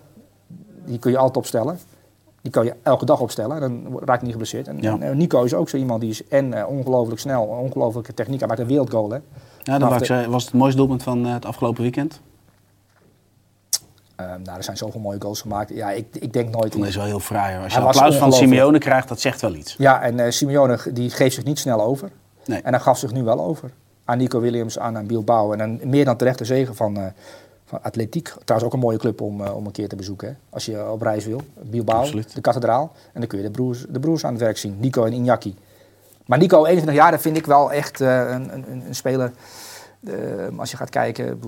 Die kun je altijd opstellen. Die kan je elke dag opstellen. Dan raakt niet geblesseerd. En, Ja. en, eh, Nico is ook zo iemand die is en eh, ongelooflijk snel, ongelooflijke techniek. Hij maakt een wereldgoal, hè. Ja, dat de- zeggen, was het mooiste doelpunt van eh, het afgelopen weekend. Ehm, nou, er zijn zoveel mooie goals gemaakt. Ja, ik, ik denk nooit... Vond deze wel heel fraai. hoor. Als je was applaus van. Simeone krijgt, dat zegt wel iets. Ja, en eh Simeone die geeft zich niet snel over. Nee. En hij gaf zich nu wel over. Aan Nico Williams, aan, aan Bilbao. En een meer dan terechte zegen van, van Atletiek. Trouwens ook een mooie club om, eh, om een keer te bezoeken. Hè? Als je op reis wil. Bilbao, Absoluut. de kathedraal. En dan kun je de broers, de broers aan het werk zien. Nico en Iñaki. Maar Nico, 21 jaar, dat vind ik wel echt eh, een, een, een speler... eh, als je gaat kijken,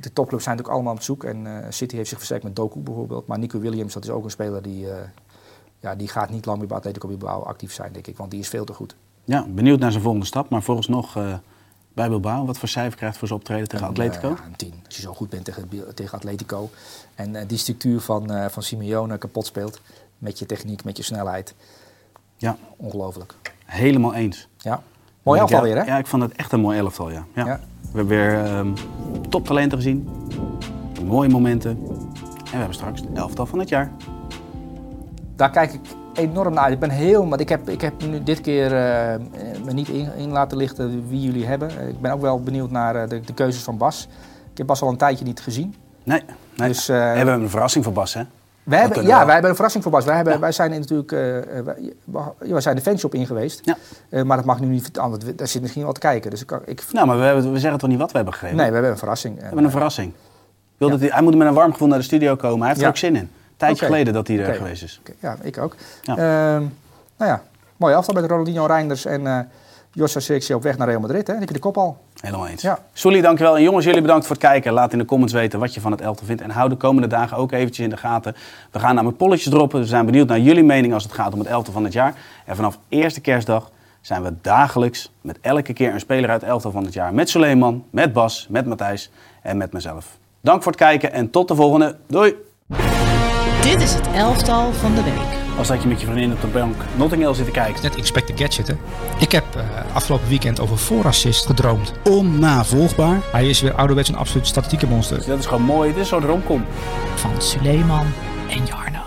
de topclubs zijn natuurlijk allemaal op zoek. En City heeft zich versterkt met Doku bijvoorbeeld. Maar Nico Williams, dat is ook een speler die... ja, die gaat niet lang meer bij Atletico Bilbao actief zijn, denk ik. Want die is veel te goed. Ja, benieuwd naar zijn volgende stap. Maar vooralsnog eh bij Bilbao, wat voor cijfer krijgt voor zijn optreden tegen Een, Atletico? ja, een 10. Als je zo goed bent tegen, tegen Atletico. En eh, die structuur van, eh, van Simeone kapot speelt. Met je techniek, met je snelheid. Ja, Ongelooflijk. helemaal eens. Ja. Mooi Ja, elftal weer, hè? Ja, ik vond het echt een mooi elftal, ja. ja. Ja. We hebben weer ehm, toptalenten gezien. Mooie momenten. En we hebben straks het elftal van het jaar. Daar kijk ik enorm naar uit. Ik ben heel... Maar ik heb, ik heb nu dit keer eh, me niet in, in laten lichten wie jullie hebben. Ik ben ook wel benieuwd naar eh, de, de keuzes van Bas. Ik heb Bas al een tijdje niet gezien. Nee, nee. Dus, eh, we hebben een verrassing voor Bas, hè? Wij hebben, ja, wel. wij hebben een verrassing voor Bas. Wij, hebben, Ja. wij zijn natuurlijk, wij, wij zijn de fanshop in geweest. Ja. Maar dat mag nu niet, anders, daar zit misschien wel te kijken. Dus ik, kan- ik, Nou, maar we, hebben, we zeggen toch niet wat we hebben gegeven? nee, we hebben een verrassing. We hebben een verrassing. Wil dat hij, hij moet met een warm gevoel naar de studio komen. Hij heeft er ook zin in. Tijdje Oké. geleden dat hij er geweest is. Ja, ik ook. Ja. Ehm, nou ja, mooi afstand met Ronaldinho Reinders en eh Joshua op weg naar Real Madrid. Hè? Heb de kop al. Helemaal eens. Ja. Sully, dankjewel. En jongens, jullie bedankt voor het kijken. Laat in de comments weten wat je van het elftal vindt. En hou de komende dagen ook eventjes in de gaten. We gaan namelijk polletjes droppen. We zijn benieuwd naar jullie mening als het gaat om het elftal van het jaar. En vanaf eerste kerstdag zijn we dagelijks met elke keer een speler uit het elftal van het jaar. Met Suleiman, met Bas, met Matthijs en met mezelf. Dank voor het kijken en tot de volgende. Doei! Dit is het elftal van de week. Als dat je met je vriendin op de bank Notting Hill zit te kijken. Net Inspector Gadget, hè. Ik heb eh, afgelopen weekend over voorassist gedroomd. Onnavolgbaar. Hij is weer ouderwets een absoluut statistieke monster. Dat is gewoon mooi. Dit is zo'n romcom. Van Suleiman en Jarno.